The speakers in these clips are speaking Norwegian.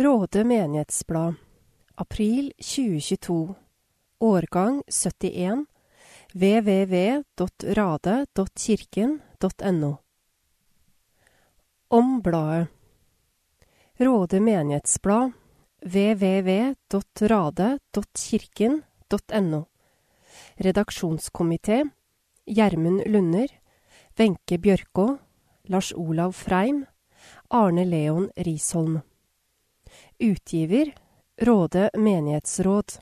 Råde menighetsblad, april 2022, årgang 71, www.rade.kirken.no. Om bladet. Råde menighetsblad, www.rade.kirken.no. Redaksjonskomité Gjermund Lunder, Wenche Bjørkå, Lars Olav Freim, Arne Leon Risholm. Utgiver Råde menighetsråd.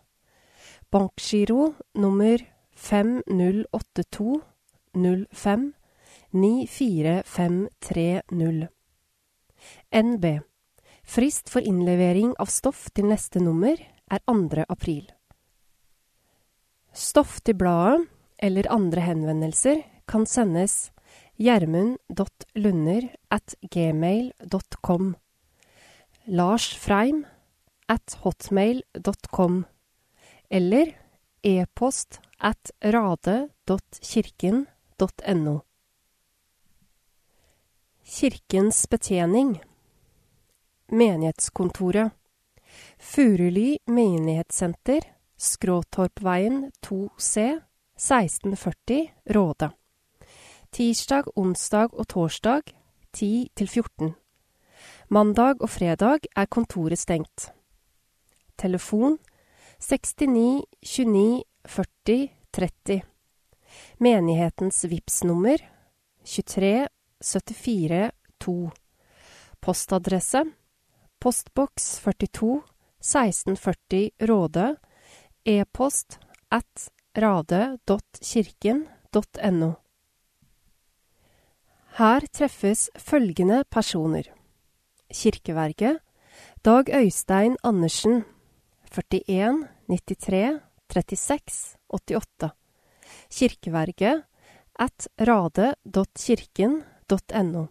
Bankgiro nummer 5082 05 94530. NB. Frist for innlevering av stoff til neste nummer er 2. april. Stoff til bladet eller andre henvendelser kan sendes gjermund.lunder at gmail.com Lars Freim at hotmail.com eller e-post at rade.kirken.no. Kirkens betjening. Menighetskontoret. Furuli menighetssenter. Skråtorpveien 2C 1640 Råde. Tirsdag, onsdag og torsdag 10 til 14 Mandag og fredag er kontoret stengt. Telefon 69 29 40 30. Menighetens VIPS-nummer 23 74 2. Postadresse Postboks 42 1640 Råde. E-post at rade.kirken.no. Her treffes følgende personer. Kirkeverget Dag Øystein Andersen 41 93 36 88 Kirkeverget at rade.kirken.no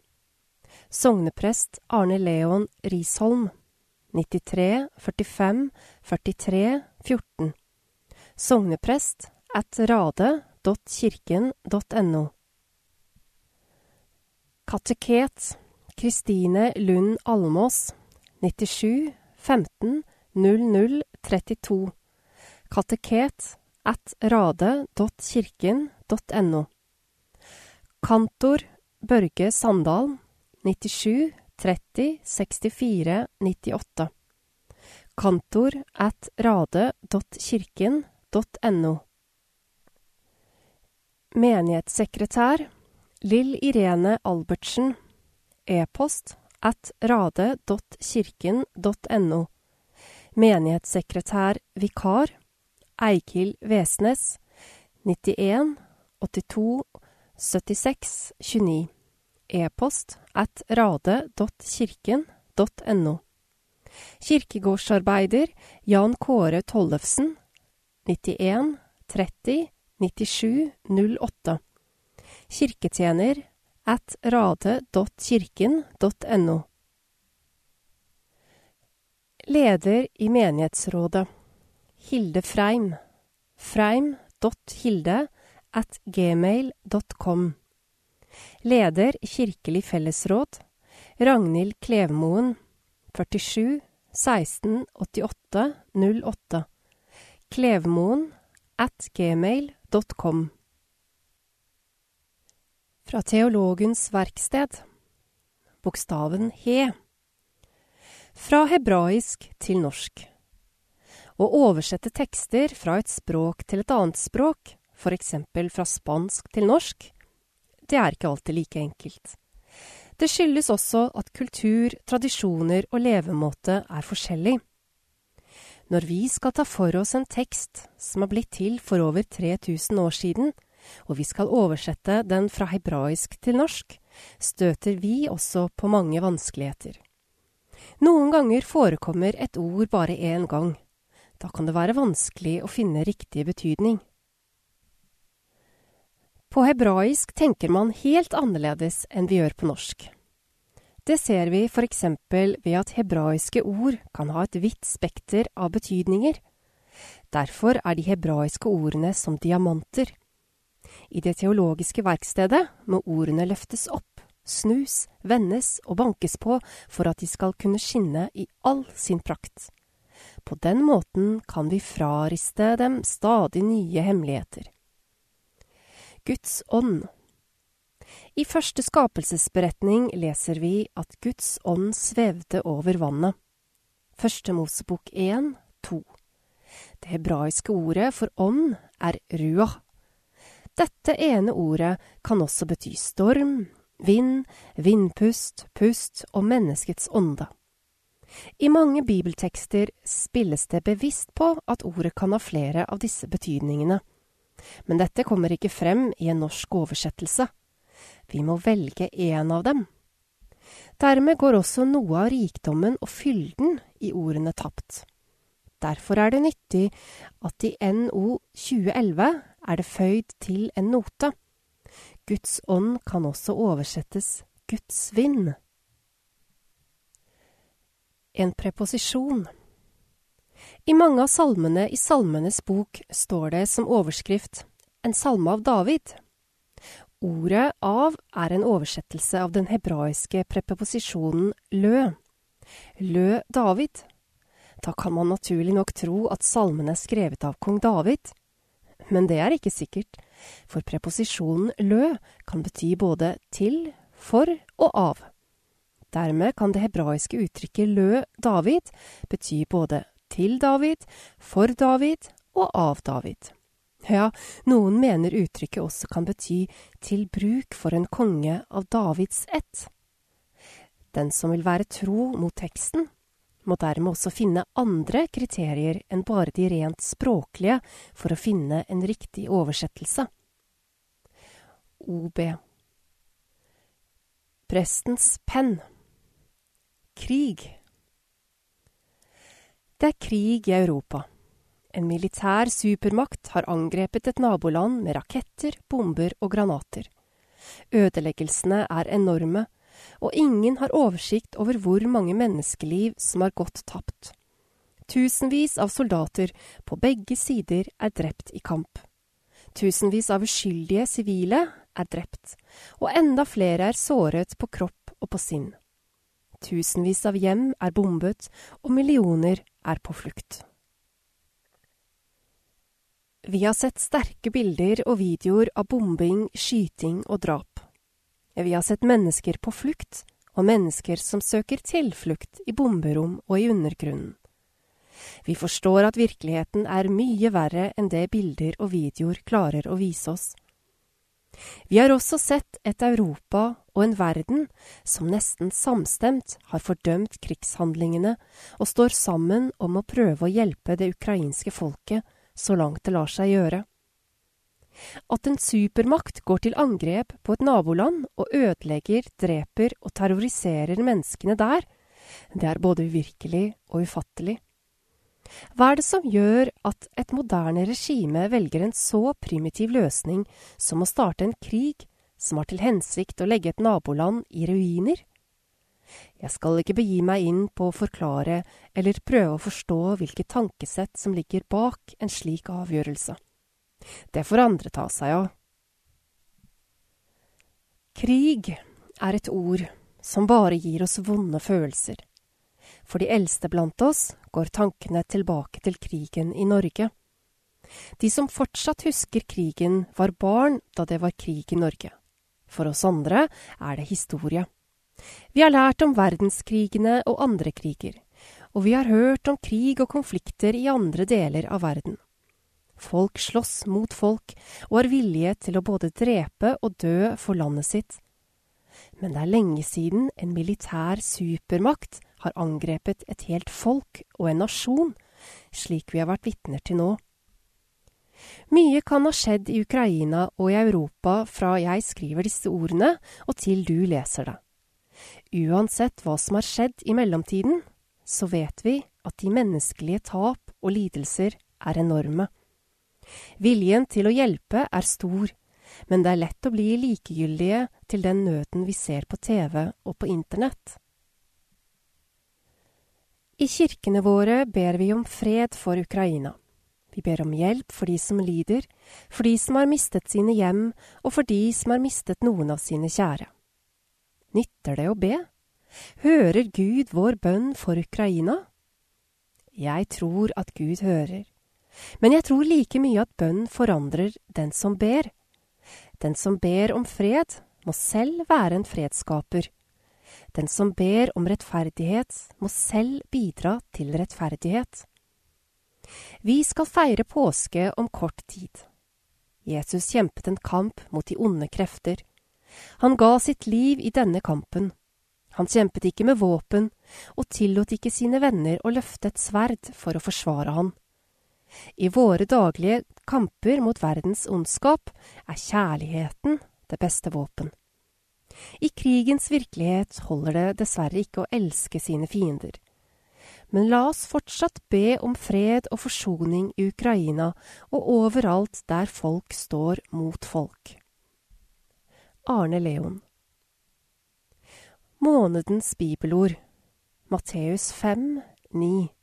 Sogneprest Arne Leon Risholm 93 45 43 14 Sogneprest at rade.kirken.no Kateket Kristine Lund Almås 97 15 00 32 Kateket at rade.kirken.no Kantor Børge Sandal 97 30 64 98 Kantor at rade.kirken.no Menighetssekretær Lill Irene Albertsen E-post at rade.kirken.no Menighetssekretær vikar Eikil Vesnes 91 82 76 29 E-post at rade.kirken.no Kirkegårdsarbeider Jan Kåre Tollefsen 91 30 97 08 Kirketjener at rade.kirken.no. Leder i menighetsrådet Hilde Freim. Freim.hilde at gmail.com. Leder Kirkelig fellesråd Ragnhild Klevmoen. 47 16 88 08. Klevmoen at gmail.com. Fra Teologens verksted. Bokstaven he. Fra hebraisk til norsk. Å oversette tekster fra et språk til et annet språk, f.eks. fra spansk til norsk, det er ikke alltid like enkelt. Det skyldes også at kultur, tradisjoner og levemåte er forskjellig. Når vi skal ta for oss en tekst som er blitt til for over 3000 år siden, og vi skal oversette den fra hebraisk til norsk, støter vi også på mange vanskeligheter. Noen ganger forekommer et ord bare én gang. Da kan det være vanskelig å finne riktig betydning. På hebraisk tenker man helt annerledes enn vi gjør på norsk. Det ser vi eksempel ved at hebraiske ord kan ha et vidt spekter av betydninger. Derfor er de hebraiske ordene som diamanter. I det teologiske verkstedet må ordene løftes opp, snus, vendes og bankes på for at de skal kunne skinne i all sin prakt. På den måten kan vi frariste dem stadig nye hemmeligheter. Guds ånd I første skapelsesberetning leser vi at Guds ånd svevde over vannet. Første Mosebok 1, 2. Det hebraiske ordet for ånd er ruah. Dette ene ordet kan også bety storm, vind, vindpust, pust og menneskets ånde. I mange bibeltekster spilles det bevisst på at ordet kan ha flere av disse betydningene. Men dette kommer ikke frem i en norsk oversettelse. Vi må velge én av dem. Dermed går også noe av rikdommen og fylden i ordene tapt. Derfor er det nyttig at i NO 2011 er det føyd til en note. Guds ånd kan også oversettes Guds vind. En preposisjon. I mange av salmene i Salmenes bok står det som overskrift En salme av David. Ordet av er en oversettelse av den hebraiske preposisjonen lø. Lø David. Da kan man naturlig nok tro at salmen er skrevet av kong David. Men det er ikke sikkert, for preposisjonen lø kan bety både til, for og av. Dermed kan det hebraiske uttrykket lø David bety både til David, for David og av David. Ja, noen mener uttrykket også kan bety til bruk for en konge av Davids ett. Den som vil være tro mot teksten, må dermed også finne andre kriterier enn bare de rent språklige for å finne en riktig oversettelse. OB Prestens penn Krig Det er krig i Europa. En militær supermakt har angrepet et naboland med raketter, bomber og granater. Ødeleggelsene er enorme, og ingen har oversikt over hvor mange menneskeliv som har gått tapt. Tusenvis av soldater på begge sider er drept i kamp. Tusenvis av uskyldige sivile er drept, og enda flere er såret på kropp og på sinn. Tusenvis av hjem er bombet, og millioner er på flukt. Vi har sett sterke bilder og videoer av bombing, skyting og drap. Vi har sett mennesker på flukt, og mennesker som søker tilflukt i bomberom og i undergrunnen. Vi forstår at virkeligheten er mye verre enn det bilder og videoer klarer å vise oss. Vi har også sett et Europa og en verden som nesten samstemt har fordømt krigshandlingene og står sammen om å prøve å hjelpe det ukrainske folket så langt det lar seg gjøre. At en supermakt går til angrep på et naboland og ødelegger, dreper og terroriserer menneskene der, det er både uvirkelig og ufattelig. Hva er det som gjør at et moderne regime velger en så primitiv løsning som å starte en krig som har til hensikt å legge et naboland i ruiner? Jeg skal ikke begi meg inn på å forklare eller prøve å forstå hvilket tankesett som ligger bak en slik avgjørelse. Det får andre ta seg av. Krig er et ord som bare gir oss vonde følelser. For de eldste blant oss går tankene tilbake til krigen i Norge. De som fortsatt husker krigen, var barn da det var krig i Norge. For oss andre er det historie. Vi har lært om verdenskrigene og andre kriger, og vi har hørt om krig og konflikter i andre deler av verden. Folk slåss mot folk og har vilje til å både drepe og dø for landet sitt. Men det er lenge siden en militær supermakt har angrepet et helt folk og en nasjon, slik vi har vært vitner til nå. Mye kan ha skjedd i Ukraina og i Europa fra jeg skriver disse ordene og til du leser det. Uansett hva som har skjedd i mellomtiden, så vet vi at de menneskelige tap og lidelser er enorme. Viljen til å hjelpe er stor, men det er lett å bli likegyldige til den nøden vi ser på TV og på internett. I kirkene våre ber vi om fred for Ukraina. Vi ber om hjelp for de som lider, for de som har mistet sine hjem, og for de som har mistet noen av sine kjære. Nytter det å be? Hører Gud vår bønn for Ukraina? Jeg tror at Gud hører, men jeg tror like mye at bønn forandrer den som ber. Den som ber om fred, må selv være en fredsskaper. Den som ber om rettferdighet, må selv bidra til rettferdighet. Vi skal feire påske om kort tid. Jesus kjempet en kamp mot de onde krefter. Han ga sitt liv i denne kampen. Han kjempet ikke med våpen, og tillot ikke sine venner å løfte et sverd for å forsvare han. I våre daglige kamper mot verdens ondskap er kjærligheten det beste våpen. I krigens virkelighet holder det dessverre ikke å elske sine fiender. Men la oss fortsatt be om fred og forsoning i Ukraina og overalt der folk står mot folk. Arne Leon Månedens bibelord Matteus 5, 9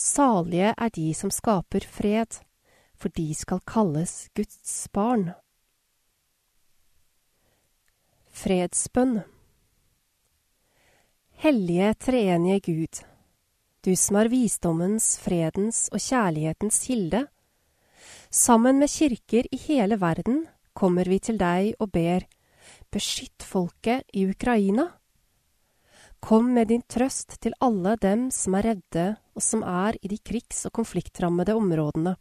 Salige er de som skaper fred, for de skal kalles Guds barn. Fredsbønn Hellige treenige Gud, du som er visdommens, fredens og kjærlighetens kilde. Sammen med kirker i hele verden kommer vi til deg og ber, beskytt folket i Ukraina. Kom med din trøst til alle dem som er redde og som er i de krigs- og konfliktrammede områdene.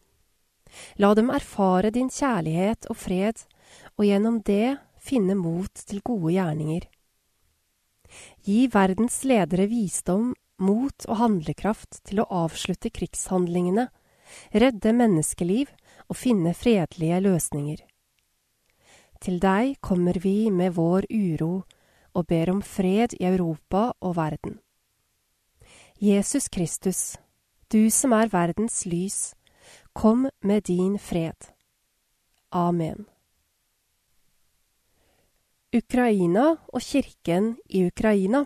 La dem erfare din kjærlighet og fred, og gjennom det finne mot til gode gjerninger. Gi verdens ledere visdom, mot og handlekraft til å avslutte krigshandlingene, redde menneskeliv og finne fredelige løsninger. Til deg kommer vi med vår uro og ber om fred i Europa og verden. Jesus Kristus, du som er verdens lys, kom med din fred. Amen. Ukraina og kirken i Ukraina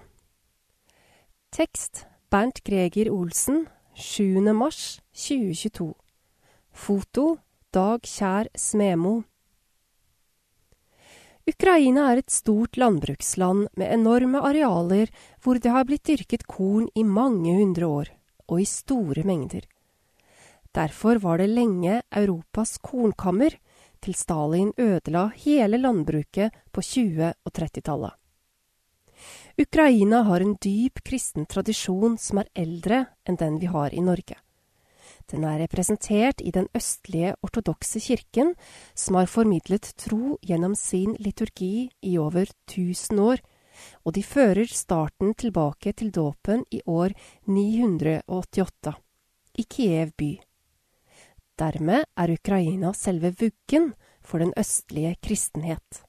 Tekst Bernt Greger Olsen 7. mars 2022 Foto Dag Kjær Smemo Ukraina er et stort landbruksland med enorme arealer hvor det har blitt dyrket korn i mange hundre år, og i store mengder. Derfor var det lenge Europas kornkammer, til Stalin ødela hele landbruket på 20- og 30-tallet. Ukraina har en dyp kristen tradisjon som er eldre enn den vi har i Norge. Den er representert i den østlige ortodokse kirken, som har formidlet tro gjennom sin liturgi i over 1000 år, og de fører starten tilbake til dåpen i år 988, i Kiev by. Dermed er Ukraina selve vuggen for den østlige kristenhet.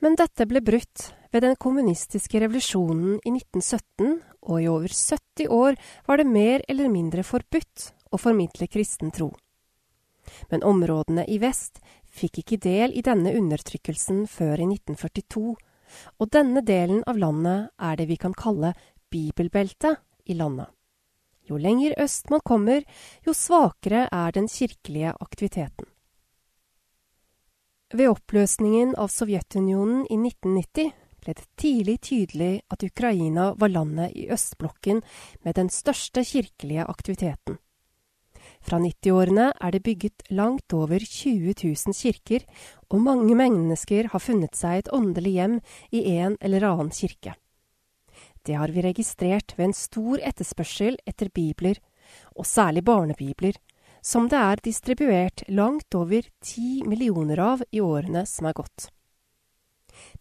Men dette ble brutt ved den kommunistiske revolusjonen i 1917, og i over 70 år var det mer eller mindre forbudt å formidle kristen tro. Men områdene i vest fikk ikke del i denne undertrykkelsen før i 1942, og denne delen av landet er det vi kan kalle bibelbeltet i landet. Jo lenger øst man kommer, jo svakere er den kirkelige aktiviteten. Ved oppløsningen av Sovjetunionen i 1990 ble det tidlig tydelig at Ukraina var landet i østblokken med den største kirkelige aktiviteten. Fra 90-årene er det bygget langt over 20 000 kirker, og mange mennesker har funnet seg et åndelig hjem i en eller annen kirke. Det har vi registrert ved en stor etterspørsel etter bibler, og særlig barnebibler, som det er distribuert langt over ti millioner av i årene som er gått.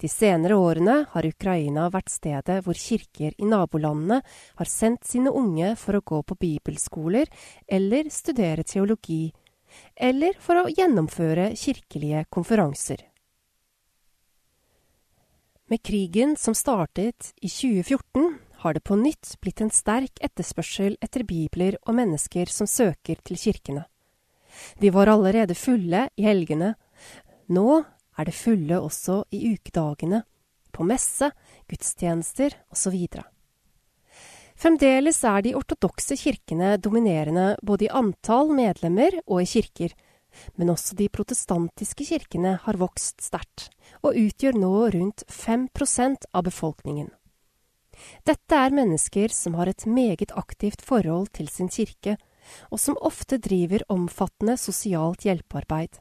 De senere årene har Ukraina vært stedet hvor kirker i nabolandene har sendt sine unge for å gå på bibelskoler eller studere teologi, eller for å gjennomføre kirkelige konferanser. Med krigen som startet i 2014, har det på nytt blitt en sterk etterspørsel etter bibler og mennesker som søker til kirkene. De var allerede fulle i helgene. Nå er det fulle også i ukedagene, på messe, gudstjenester osv. Fremdeles er de ortodokse kirkene dominerende både i antall medlemmer og i kirker, Men også de protestantiske kirkene har vokst sterkt, og utgjør nå rundt 5% av befolkningen. Dette er mennesker som har et meget aktivt forhold til sin kirke, og som ofte driver omfattende sosialt hjelpearbeid.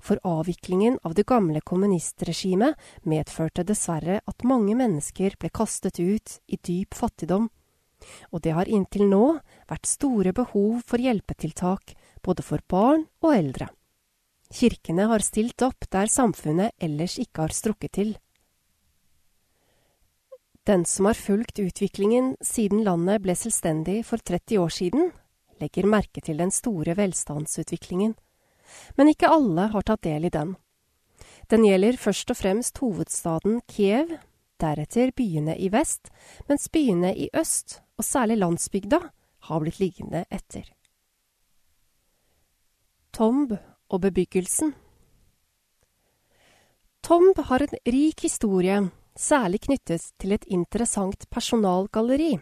For avviklingen av det gamle kommunistregimet medførte dessverre at mange mennesker ble kastet ut i dyp fattigdom, og det har inntil nå vært store behov for hjelpetiltak både for barn og eldre. Kirkene har stilt opp der samfunnet ellers ikke har strukket til. Den som har fulgt utviklingen siden landet ble selvstendig for 30 år siden, legger merke til den store velstandsutviklingen. Men ikke alle har tatt del i den. Den gjelder først og fremst hovedstaden Kiev, deretter byene i vest, mens byene i øst, og særlig landsbygda, har blitt liggende etter. Tomb og bebyggelsen Tomb har en rik historie, særlig knyttes til et interessant personalgalleri.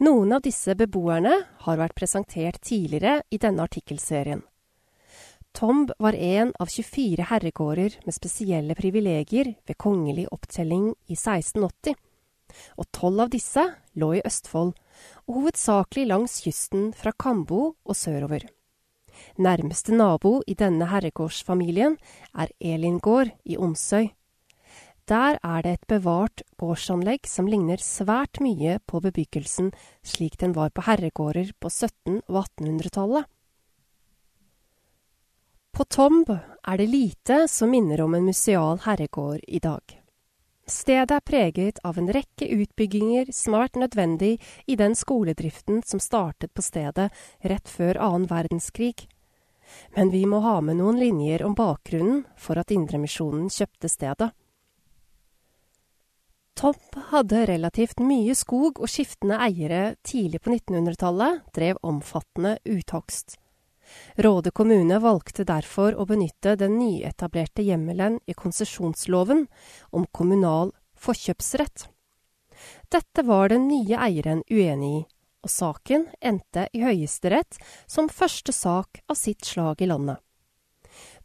Noen av disse beboerne har vært presentert tidligere i denne artikkelserien. Tomb var en av 24 herregårder med spesielle privilegier ved kongelig opptelling i 1680, og tolv av disse lå i Østfold, og hovedsakelig langs kysten fra Kambo og sørover. Nærmeste nabo i denne herregårdsfamilien er Elingård i Onsøy. Der er det et bevart gårdsanlegg som ligner svært mye på bebyggelsen slik den var på herregårder på 1700- og 1800-tallet. På Tomb er det lite som minner om en museal herregård i dag. Stedet er preget av en rekke utbygginger som har vært nødvendig i den skoledriften som startet på stedet rett før annen verdenskrig. Men vi må ha med noen linjer om bakgrunnen for at Indremisjonen kjøpte stedet. Topp hadde relativt mye skog, og skiftende eiere tidlig på 1900-tallet drev omfattende uthogst. Råde kommune valgte derfor å benytte den nyetablerte hjemmelen i konsesjonsloven om kommunal forkjøpsrett. Dette var den nye eieren uenig i, og saken endte i Høyesterett som første sak av sitt slag i landet.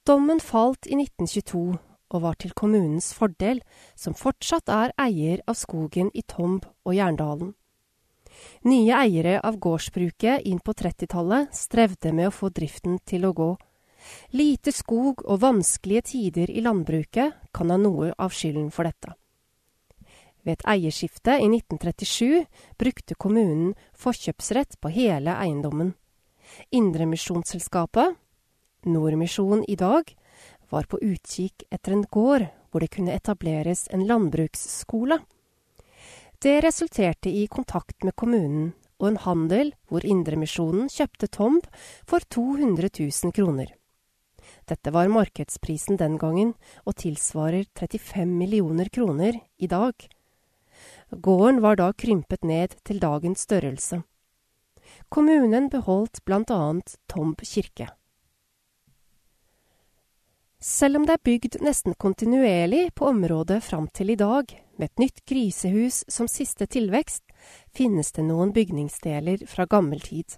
Dommen falt i 1922, og var til kommunens fordel, som fortsatt er eier av skogen i Tomb og Jerndalen. Nye eiere av gårdsbruket inn på 30-tallet strevde med å få driften til å gå. Lite skog og vanskelige tider i landbruket kan ha noe av skylden for dette. Ved et eierskifte i 1937 brukte kommunen forkjøpsrett på hele eiendommen. Indremisjonsselskapet, Nordmisjon i dag, var på utkikk etter en gård hvor det kunne etableres en landbruksskole. Det resulterte i kontakt med kommunen og en handel hvor Indremisjonen kjøpte tomb for 200 000 kroner. Dette var markedsprisen den gangen, og tilsvarer 35 millioner kroner i dag. Gården var da krympet ned til dagens størrelse. Kommunen beholdt annet Tomb kirke. Selv om det er bygd nesten kontinuerlig på området fram til i dag, med et nytt grisehus som siste tilvekst, finnes det noen bygningsdeler fra gammel tid.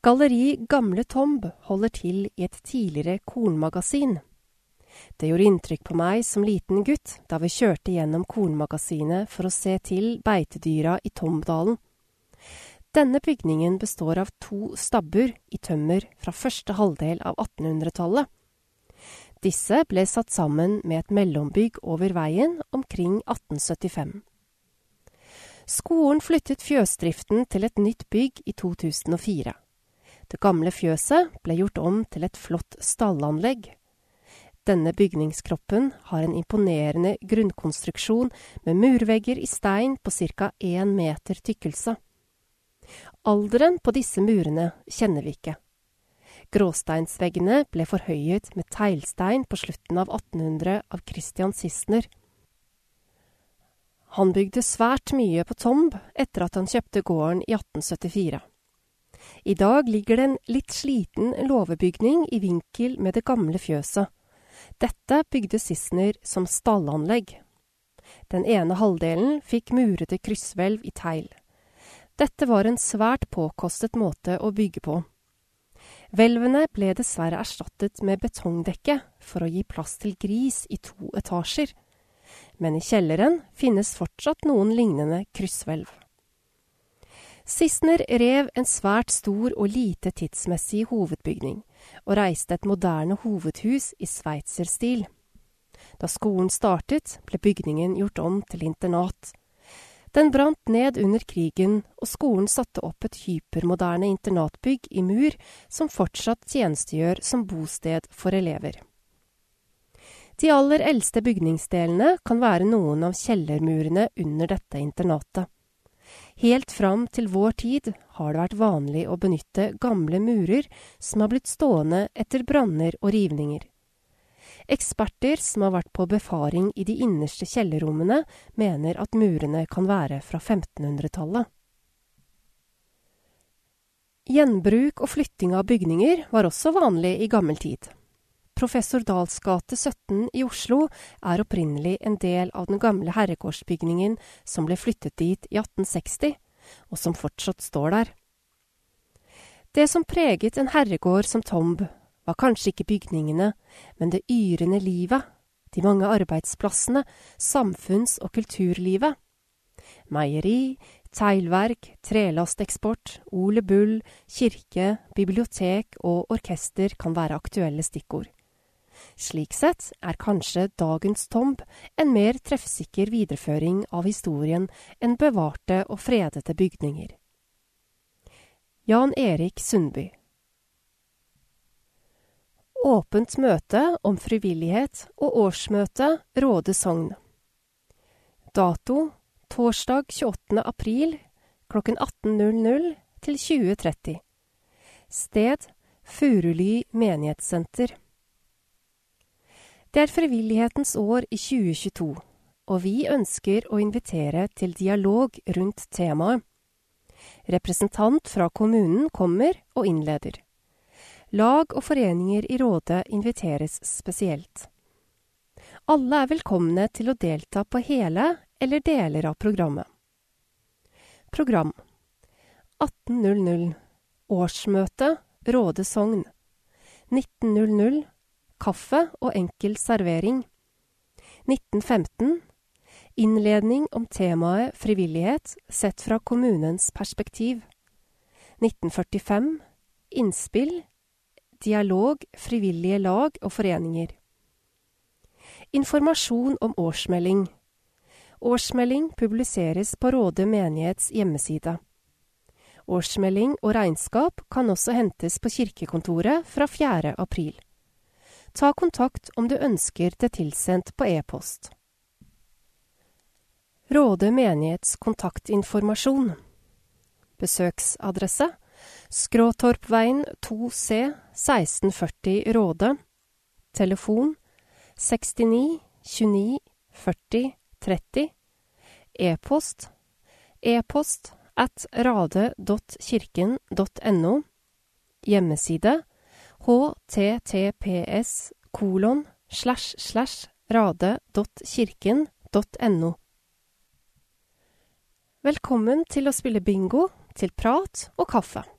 Galleri Gamle Tomb holder til i et tidligere kornmagasin. Det gjorde inntrykk på meg som liten gutt da vi kjørte gjennom kornmagasinet for å se til beitedyra i Tombdalen. Denne bygningen består av to stabbur i tømmer fra første halvdel av 1800-tallet. Disse ble satt sammen med et mellombygg over veien omkring 1875. Skolen flyttet fjøsdriften til et nytt bygg i 2004. Det gamle fjøset ble gjort om til et flott stallanlegg. Denne bygningskroppen har en imponerende grunnkonstruksjon med murvegger i stein på ca. én meter tykkelse. Alderen på disse murene kjenner vi ikke. Gråsteinsveggene ble forhøyet med teglstein på slutten av 1800 av Christian Sissener. Han bygde svært mye på Tomb etter at han kjøpte gården i 1874. I dag ligger det en litt sliten låvebygning i vinkel med det gamle fjøset. Dette bygde Sissener som stallanlegg. Den ene halvdelen fikk murete krysshvelv i tegl. Dette var en svært påkostet måte å bygge på. Hvelvene ble dessverre erstattet med betongdekke for å gi plass til gris i to etasjer, men i kjelleren finnes fortsatt noen lignende krysshvelv. Sissener rev en svært stor og lite tidsmessig hovedbygning, og reiste et moderne hovedhus i sveitserstil. Da skolen startet, ble bygningen gjort om til internat. Den brant ned under krigen, og skolen satte opp et hypermoderne internatbygg i mur som fortsatt tjenestegjør som bosted for elever. De aller eldste bygningsdelene kan være noen av kjellermurene under dette internatet. Helt fram til vår tid har det vært vanlig å benytte gamle murer som har blitt stående etter branner og rivninger. Eksperter som har vært på befaring i de innerste kjellerrommene, mener at murene kan være fra 1500-tallet. Gjenbruk og flytting av bygninger var også vanlig i gammel tid. Professor Dahls gate 17 i Oslo er opprinnelig en del av den gamle herregårdsbygningen som ble flyttet dit i 1860, og som fortsatt står der. Det som preget en herregård som Tomb, var kanskje ikke bygningene, men det yrende livet, de mange arbeidsplassene, samfunns- og kulturlivet. Meieri, teglverk, trelasteksport, Ole Bull, kirke, bibliotek og orkester kan være aktuelle stikkord. Slik sett er kanskje dagens tomb en mer treffsikker videreføring av historien enn bevarte og fredete bygninger. Jan Erik Sundby Åpent møte om frivillighet og årsmøte Råde sogn. Dato torsdag 28. april klokken 18.00 til 20.30. Sted Furuly menighetssenter. Det er frivillighetens år i 2022, og vi ønsker å invitere til dialog rundt temaet. Representant fra kommunen kommer og innleder. Lag og foreninger i rådet inviteres spesielt. Alle er velkomne til å delta på hele eller deler av programmet. Program. 18.00 Årsmøte Råde sogn. 19.00 Kaffe og enkel servering. 1915 Innledning om temaet frivillighet sett fra kommunens perspektiv. 1945 Innspill dialog, frivillige lag og foreninger. Informasjon om årsmelding. Årsmelding publiseres på Råde menighets hjemmeside. Årsmelding og regnskap kan også hentes på kirkekontoret fra 4. april. Ta kontakt om du ønsker det tilsendt på e-post. Råde menighets kontaktinformasjon. Besøksadresse Skråtorpveien 2C 1640 Råde. Telefon 69 29 40 30. E-post e-post at rade.kirken.no. Hjemmeside https kolon slash slash rade.kirken.no. Velkommen til å spille bingo til prat og kaffe.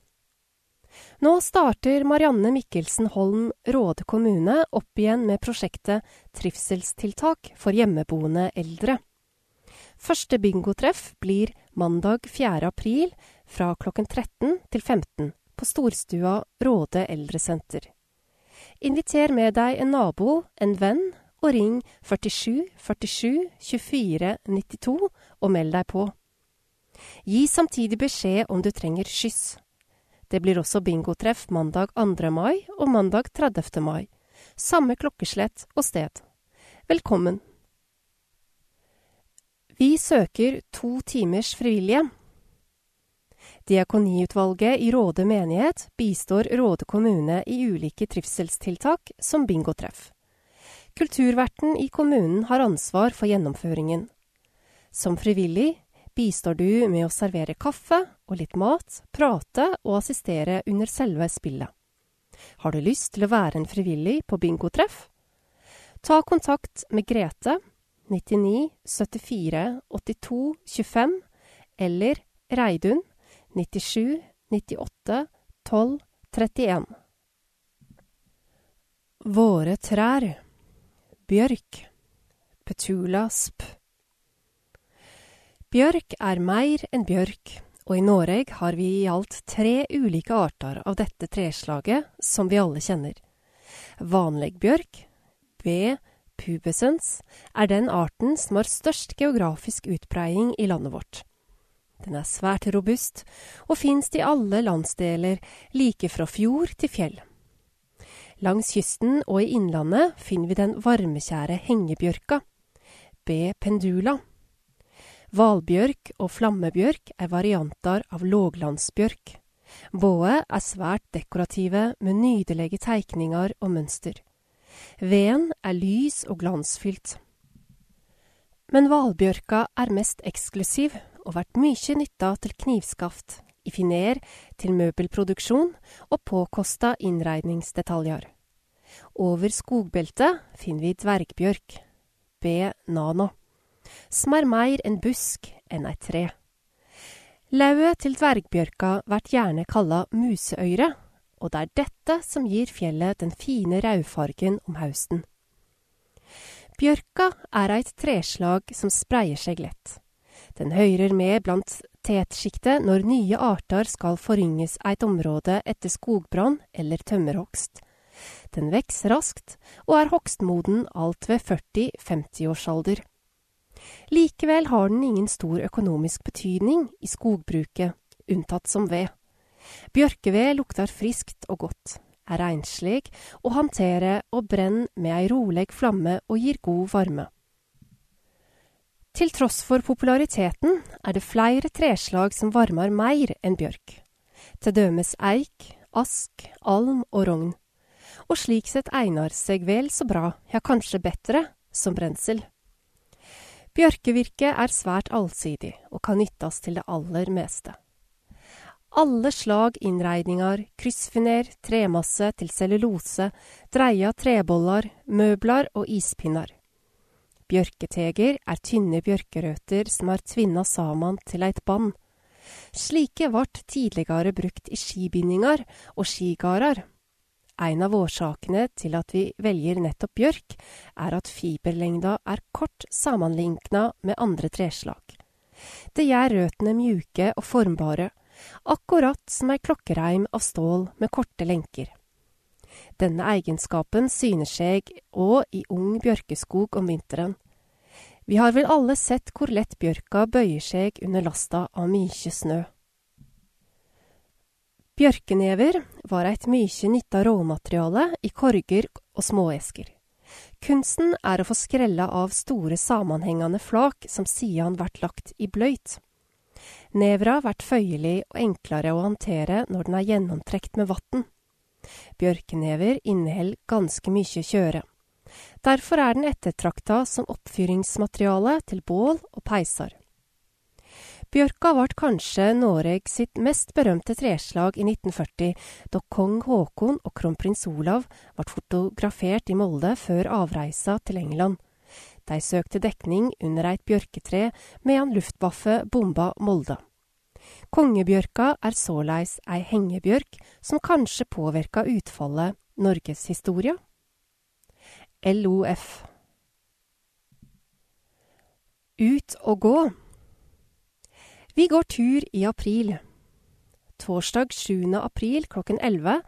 Nå starter Marianne Mikkelsen Holm Råde kommune opp igjen med prosjektet Trivselstiltak for hjemmeboende eldre. Første bingotreff blir mandag 4. april fra klokken 13 til 15 på Storstua Råde eldresenter. Inviter med deg en nabo, en venn, og ring 47 47 24 92 og meld deg på. Gi samtidig beskjed om du trenger skyss. Det blir også bingotreff mandag 2. mai og mandag 30. mai. Samme klokkeslett og sted. Velkommen. Vi søker to timers frivillige. Diakoniutvalget i Råde menighet bistår Råde kommune i ulike trivselstiltak som bingotreff. Kulturverten i kommunen har ansvar for gjennomføringen. Som frivillig bistår du med å servere kaffe og litt mat, prate og assistere under selve spillet. Har du lyst til å være en frivillig på bingotreff? Ta kontakt med Grete 99 74 82 25 eller Reidun 97 98 12 31. Våre trær. Bjørk. Petula sp. Bjørk er mer enn bjørk, og i Noreg har vi i alt tre ulike arter av dette treslaget som vi alle kjenner. Vanlig bjørk, B. pubescens, er den arten som har størst geografisk utbreiing i landet vårt. Den er svært robust, og finnes i alle landsdeler, like fra fjord til fjell. Langs kysten og i innlandet finner vi den varmekjære hengebjørka, B. pendula. Hvalbjørk og flammebjørk er varianter av låglandsbjørk. Både er svært dekorative med nydelige teikninger og mønster. Veden er lys og glansfylt. Men valbjørka er mest eksklusiv og vært mye nytta til knivskaft, i finer, til møbelproduksjon og påkosta innredningsdetaljer. Over skogbeltet finner vi dvergbjørk, B. nano som er meir en busk enn et tre. Lauet til dvergbjørka vert gjerne kalla museøyre, og det er dette som gir fjellet den fine rødfargen om hausten. Bjørka er eit treslag som spreier seg lett. Den høyrer med blant tetsjiktet når nye arter skal forynges eit område etter skogbrann eller tømmerhogst. Den veks raskt, og er hogstmoden alt ved 40-50 års alder. Likevel har den ingen stor økonomisk betydning i skogbruket, unntatt som ved. Bjørkeved lukter friskt og godt, er renslig å håndtere og brenner med ei rolig flamme og gir god varme. Til tross for populariteten er det flere treslag som varmer mer enn bjørk. Til dømes eik, ask, alm og rogn. Og slik sett egner seg vel så bra, ja kanskje bedre, som brensel. Bjørkevirke er svært allsidig og kan nyttes til det aller meste. Alle slag innredninger, kryssfiner, tremasse til cellulose, dreia treboller, møbler og ispinner. Bjørketeger er tynne bjørkerøtter som er tvinna saman til eit band. Slike vart tidlegare brukt i skibindinger og skigardar. En av årsakene til at vi velger nettopp bjørk, er at fiberlengda er kort sammenligna med andre treslag. Det gjør røttene mjuke og formbare, akkurat som ei klokkereim av stål med korte lenker. Denne egenskapen syner seg òg i ung bjørkeskog om vinteren. Vi har vel alle sett hvor lett bjørka bøyer seg under lasta av mykje snø. Bjørkenever var eit mykje nytta råmateriale i korger og småesker. Kunsten er å få skrella av store samanhengande flak som sidan vert lagt i bløyt. Nevra vert føyelig og enklare å håndtere når den er gjennomtrekt med vatn. Bjørkenever inneholder ganske mykje kjøre. Derfor er den ettertrakta som oppfyringsmateriale til bål og peisar. Bjørka ble kanskje Noreg sitt mest berømte treslag i 1940, da kong Haakon og kronprins Olav ble fotografert i Molde før avreisa til England. De søkte dekning under et bjørketre medan Luftwaffe bomba Molde. Kongebjørka er såleis ei hengebjørk som kanskje påvirka utfallet Norgeshistoria? LOF Ut og gå vi går tur i april. Torsdag 7. april klokken 11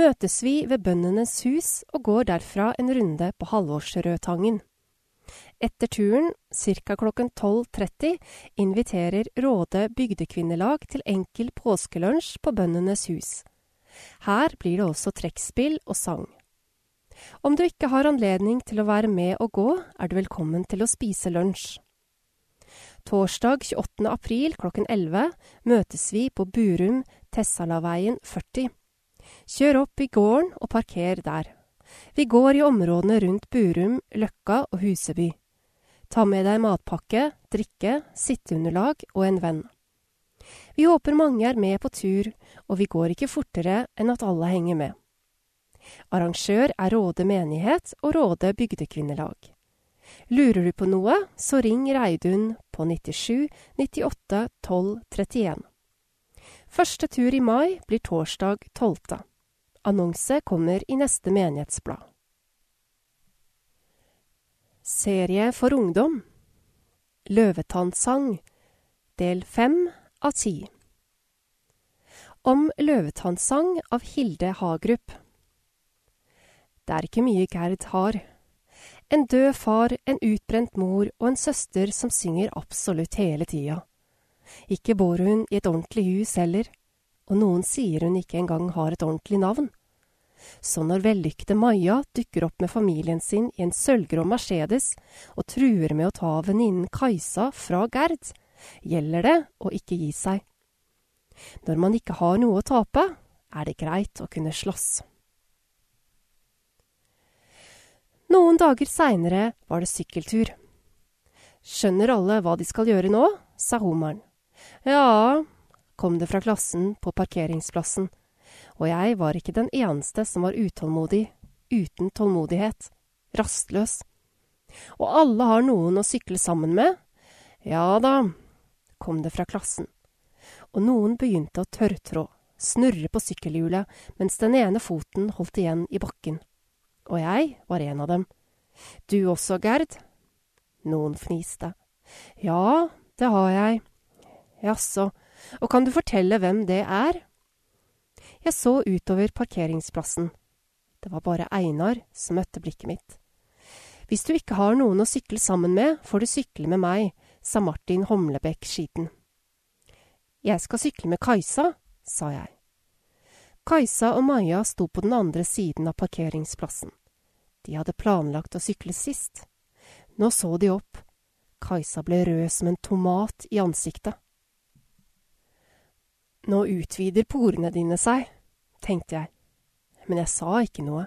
møtes vi ved Bøndenes hus og går derfra en runde på Halvorsrødtangen. Etter turen, ca. klokken 12.30, inviterer Råde bygdekvinnelag til enkel påskelunsj på Bøndenes hus. Her blir det også trekkspill og sang. Om du ikke har anledning til å være med og gå, er du velkommen til å spise lunsj. Torsdag 28. april klokken 11 møtes vi på Burum, Tessalaveien 40. Kjør opp i gården og parker der. Vi går i områdene rundt Burum, Løkka og Huseby. Ta med deg matpakke, drikke, sitteunderlag og en venn. Vi håper mange er med på tur, og vi går ikke fortere enn at alle henger med. Arrangør er Råde menighet og Råde bygdekvinnelag. Lurer du på noe, så ring Reidun på 97 98 12 31. Første tur i mai blir torsdag 12. Annonse kommer i neste menighetsblad. Serie for ungdom Løvetannsang Del fem av ti Om løvetannsang av Hilde Hagerup Det er ikke mye Gerd har. En død far, en utbrent mor og en søster som synger absolutt hele tida. Ikke bor hun i et ordentlig hus heller, og noen sier hun ikke engang har et ordentlig navn. Så når vellykkede Maja dukker opp med familien sin i en sølvgrå Mercedes og truer med å ta venninnen Kajsa fra Gerd, gjelder det å ikke gi seg. Når man ikke har noe å tape, er det greit å kunne slåss. Noen dager seinere var det sykkeltur. Skjønner alle hva de skal gjøre nå? sa homeren. Ja, kom det fra klassen på parkeringsplassen og jeg var ikke den eneste som var utålmodig, uten tålmodighet, rastløs. Og alle har noen å sykle sammen med. Ja da, kom det fra klassen. Og noen begynte å tørrtrå, snurre på sykkelhjulet, mens den ene foten holdt igjen i bakken. Og jeg var en av dem. Du også, Gerd? Noen fniste. Ja, det har jeg. Jaså, og kan du fortelle hvem det er? Jeg så utover parkeringsplassen. Det var bare Einar som møtte blikket mitt. Hvis du ikke har noen å sykle sammen med, får du sykle med meg, sa Martin Homlebekk skiten. Jeg skal sykle med Kajsa, sa jeg. Kajsa og Maja sto på den andre siden av parkeringsplassen. De hadde planlagt å sykle sist. Nå så de opp. Kajsa ble rød som en tomat i ansiktet. Nå utvider porene dine seg, tenkte jeg, men jeg sa ikke noe.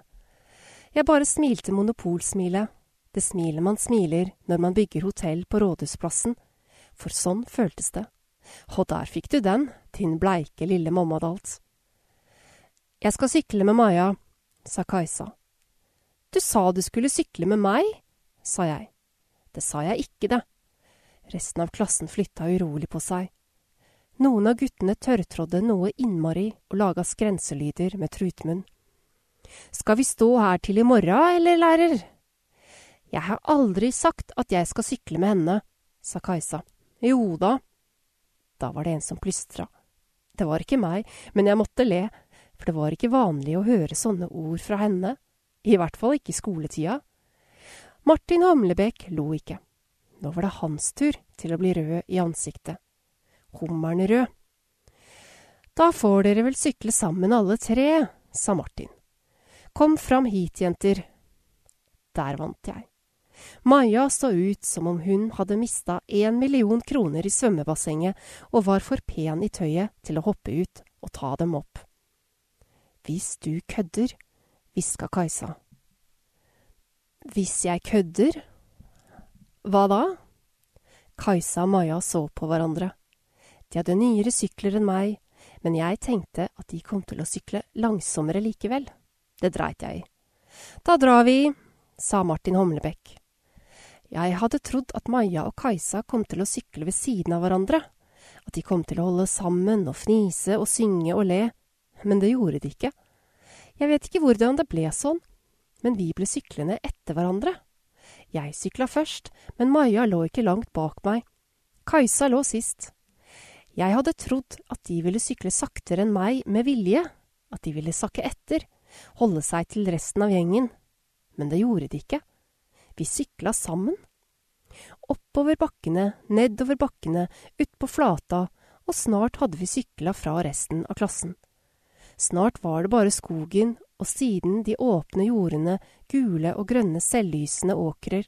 Jeg bare smilte monopolsmilet, det smilet man smiler når man bygger hotell på Rådhusplassen, for sånn føltes det. Og der fikk du den, din bleike lille mammadalt. Jeg skal sykle med Maja, sa Kajsa. Du sa du skulle sykle med meg, sa jeg. Det sa jeg ikke, det. Resten av klassen flytta urolig på seg. Noen av guttene tørrtrådde noe innmari og laga skrenselyder med trutmunn. Skal vi stå her til i morgen, eller, lærer? Jeg har aldri sagt at jeg skal sykle med henne, sa Kajsa. Jo da. Da var det en som plystra. Det var ikke meg, men jeg måtte le, for det var ikke vanlig å høre sånne ord fra henne. I hvert fall ikke i skoletida. Martin Hamlebekk lo ikke. Nå var det hans tur til å bli rød i ansiktet hummeren rød. Da får dere vel sykle sammen alle tre, sa Martin. Kom fram hit, jenter. Der vant jeg. Maja så ut som om hun hadde mista én million kroner i svømmebassenget og var for pen i tøyet til å hoppe ut og ta dem opp. Hvis du kødder, hviska Kajsa. Hvis jeg kødder? Hva da? Kajsa og Maja så på hverandre. De hadde nyere sykler enn meg, men jeg tenkte at de kom til å sykle langsommere likevel. Det dreit jeg i. Da drar vi, sa Martin Homlebekk. Jeg hadde trodd at Maja og Kajsa kom til å sykle ved siden av hverandre, at de kom til å holde sammen og fnise og synge og le, men det gjorde de ikke. Jeg vet ikke hvordan det ble sånn, men vi ble syklende etter hverandre. Jeg sykla først, men Maja lå ikke langt bak meg. Kajsa lå sist. Jeg hadde trodd at de ville sykle saktere enn meg med vilje, at de ville sakke etter, holde seg til resten av gjengen, men det gjorde de ikke. Vi sykla sammen. Oppover bakkene, nedover bakkene, utpå flata, og snart hadde vi sykla fra resten av klassen. Snart var det bare skogen og siden de åpne jordene, gule og grønne selvlysende åkrer,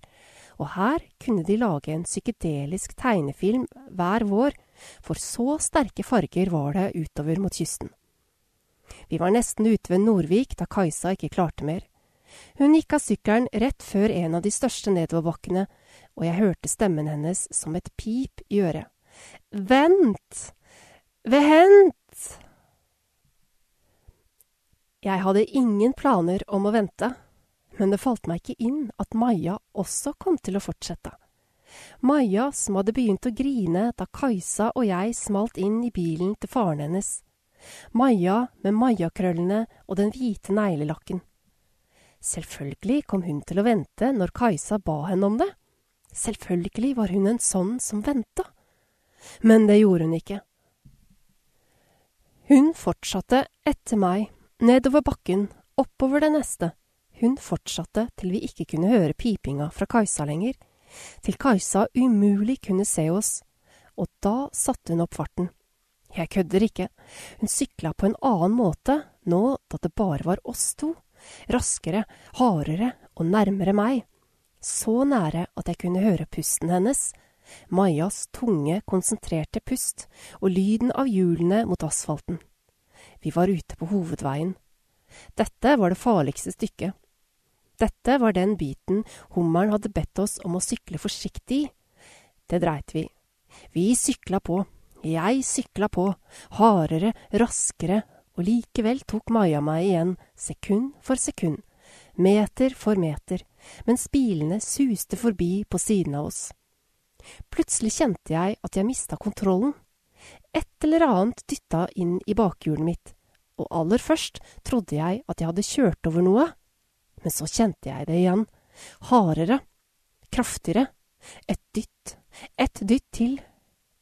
og her kunne de lage en psykedelisk tegnefilm hver vår for så sterke farger var det utover mot kysten. Vi var nesten ute ved Nordvik da Kajsa ikke klarte mer. Hun gikk av sykkelen rett før en av de største nedoverbakkene, og jeg hørte stemmen hennes som et pip i øret. Vent! Vent! Jeg hadde ingen planer om å vente, men det falt meg ikke inn at Maja også kom til å fortsette. Maja, som hadde begynt å grine da Kajsa og jeg smalt inn i bilen til faren hennes. Maja med majakrøllene og den hvite neglelakken. Selvfølgelig kom hun til å vente når Kajsa ba henne om det. Selvfølgelig var hun en sånn som venta. Men det gjorde hun ikke. Hun fortsatte etter meg, nedover bakken, oppover det neste. Hun fortsatte til vi ikke kunne høre pipinga fra Kajsa lenger, til Kajsa umulig kunne se oss, og da satte hun opp farten. Jeg kødder ikke, hun sykla på en annen måte nå da det bare var oss to raskere, hardere og nærmere meg, så nære at jeg kunne høre pusten hennes, Majas tunge, konsentrerte pust og lyden av hjulene mot asfalten. Vi var ute på hovedveien. Dette var det farligste stykket. Dette var den biten hummeren hadde bedt oss om å sykle forsiktig i. Det dreit vi. Vi sykla på. Jeg sykla på, hardere, raskere og likevel tok Maja meg igjen, sekund for sekund, meter for meter, mens bilene suste forbi på siden av oss. Plutselig kjente jeg at jeg mista kontrollen. Et eller annet dytta inn i bakhjulet mitt, og aller først trodde jeg at jeg hadde kjørt over noe. Men så kjente jeg det igjen. Hardere. Kraftigere. Et dytt. Et dytt til.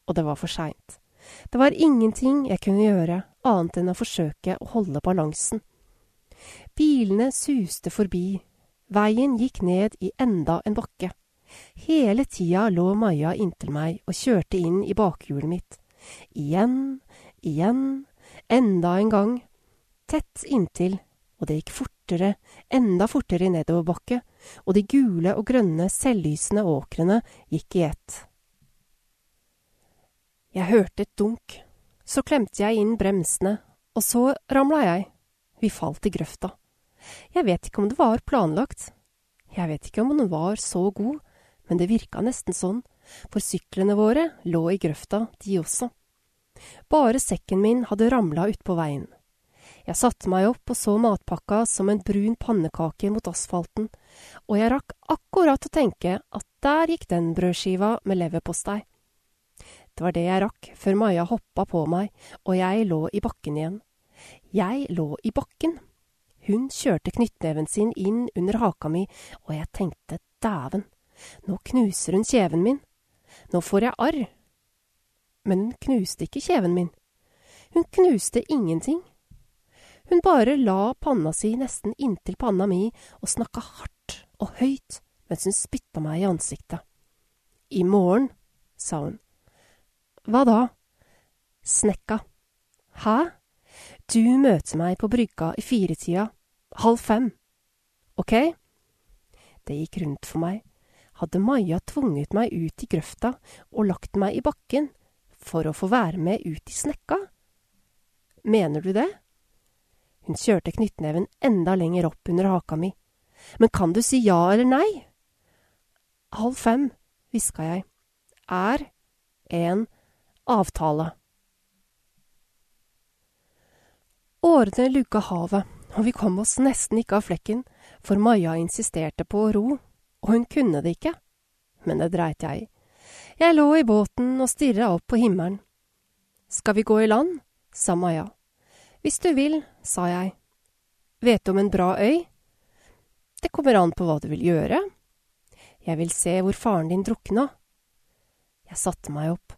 Og det var for seint. Det var ingenting jeg kunne gjøre annet enn å forsøke å holde balansen. Bilene suste forbi, veien gikk ned i enda en bakke. Hele tida lå Maja inntil meg og kjørte inn i bakhjulet mitt. Igjen, igjen, enda en gang. Tett inntil, og det gikk fortere, enda fortere i nedoverbakke, og de gule og grønne selvlysende åkrene gikk i ett. Jeg hørte et dunk. Så klemte jeg inn bremsene, og så ramla jeg. Vi falt i grøfta. Jeg vet ikke om det var planlagt. Jeg vet ikke om den var så god, men det virka nesten sånn, for syklene våre lå i grøfta, de også. Bare sekken min hadde ramla utpå veien. Jeg satte meg opp og så matpakka som en brun pannekake mot asfalten, og jeg rakk akkurat å tenke at der gikk den brødskiva med leverpostei. Det var det jeg rakk før Maja hoppa på meg, og jeg lå i bakken igjen. Jeg lå i bakken. Hun kjørte knyttneven sin inn under haka mi, og jeg tenkte dæven, nå knuser hun kjeven min. Nå får jeg arr. Men hun knuste ikke kjeven min. Hun knuste ingenting. Hun bare la panna si nesten inntil panna mi og snakka hardt og høyt mens hun spytta meg i ansiktet. I morgen, sa hun. Hva da? Snekka. Hæ? Du møter meg på brygga i firetida, halv fem. Ok? Det gikk rundt for meg. Hadde Maja tvunget meg ut i grøfta og lagt meg i bakken for å få være med ut i snekka? Mener du det? Hun kjørte knyttneven enda lenger opp under haka mi. Men kan du si ja eller nei? Halv fem, hviska jeg. Er en avtale. Årene lugga havet, og vi kom oss nesten ikke av flekken, for Maja insisterte på å ro, og hun kunne det ikke. Men det dreit jeg i. Jeg lå i båten og stirra opp på himmelen. Skal vi gå i land? sa Maja. Hvis du vil, sa jeg. Vet du om en bra øy? Det kommer an på hva du vil gjøre. Jeg vil se hvor faren din drukna. Jeg satte meg opp.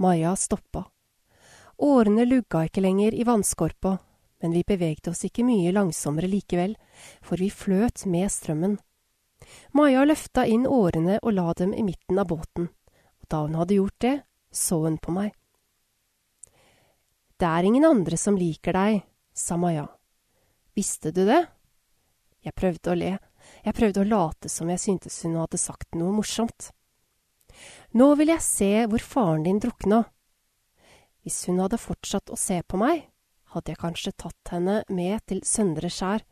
Maja stoppa. Årene lugga ikke lenger i vannskorpa, men vi bevegde oss ikke mye langsommere likevel, for vi fløt med strømmen. Maja løfta inn årene og la dem i midten av båten, og da hun hadde gjort det, så hun på meg. Det er ingen andre som liker deg, sa Maja. Visste du det? Jeg prøvde å le, jeg prøvde å late som jeg syntes hun hadde sagt noe morsomt. Nå vil jeg se hvor faren din drukna. Hvis hun hadde fortsatt å se på meg, hadde jeg kanskje tatt henne med til Søndre Skjær.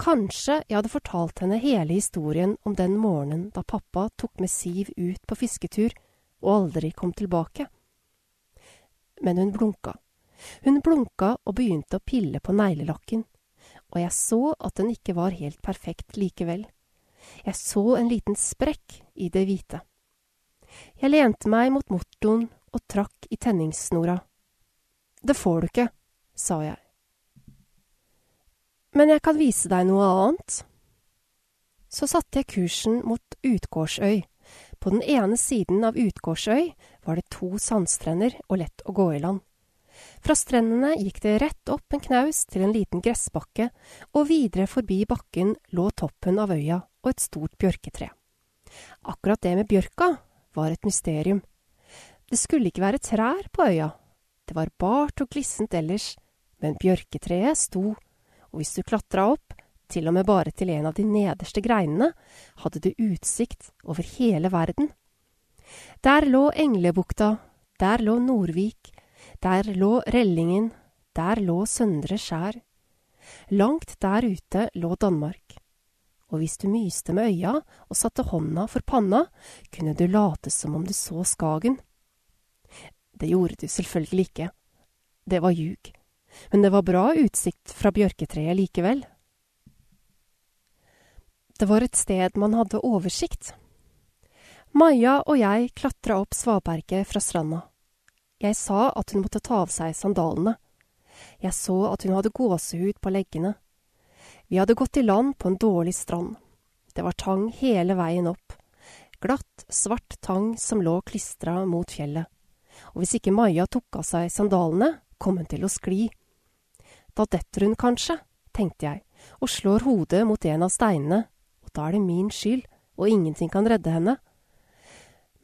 Kanskje jeg hadde fortalt henne hele historien om den morgenen da pappa tok med Siv ut på fisketur og aldri kom tilbake. Men hun blunka. Hun blunka og begynte å pille på neglelakken, og jeg så at den ikke var helt perfekt likevel. Jeg så en liten sprekk i det hvite. Jeg lente meg mot motoren og trakk i tenningssnora. Det får du ikke, sa jeg. Men jeg kan vise deg noe annet. Så satte jeg kursen mot Utgårdsøy. På den ene siden av Utgårdsøy var det to sandstrender og lett å gå i land. Fra strendene gikk det rett opp en knaus til en liten gressbakke, og videre forbi bakken lå toppen av øya og et stort bjørketre. Akkurat det med bjørka var et mysterium. Det skulle ikke være trær på øya. Det var bart og glissent ellers, men bjørketreet sto, og hvis du klatra opp, til og med bare til en av de nederste greinene, hadde du utsikt over hele verden. Der lå Englebukta, der lå Nordvik, der lå Rellingen, der lå Søndre Skjær. Langt der ute lå Danmark. Og hvis du myste med øya og satte hånda for panna, kunne du late som om du så Skagen. Det gjorde du selvfølgelig ikke. Det var ljug. Men det var bra utsikt fra bjørketreet likevel. Det var et sted man hadde oversikt. Maja og jeg klatra opp svaberget fra stranda. Jeg sa at hun måtte ta av seg sandalene. Jeg så at hun hadde gåsehud på leggene. Vi hadde gått i land på en dårlig strand. Det var tang hele veien opp. Glatt, svart tang som lå klistra mot fjellet. Og hvis ikke Maja tok av seg sandalene, kom hun til å skli. Da detter hun kanskje, tenkte jeg, og slår hodet mot en av steinene og da er det min skyld, og ingenting kan redde henne.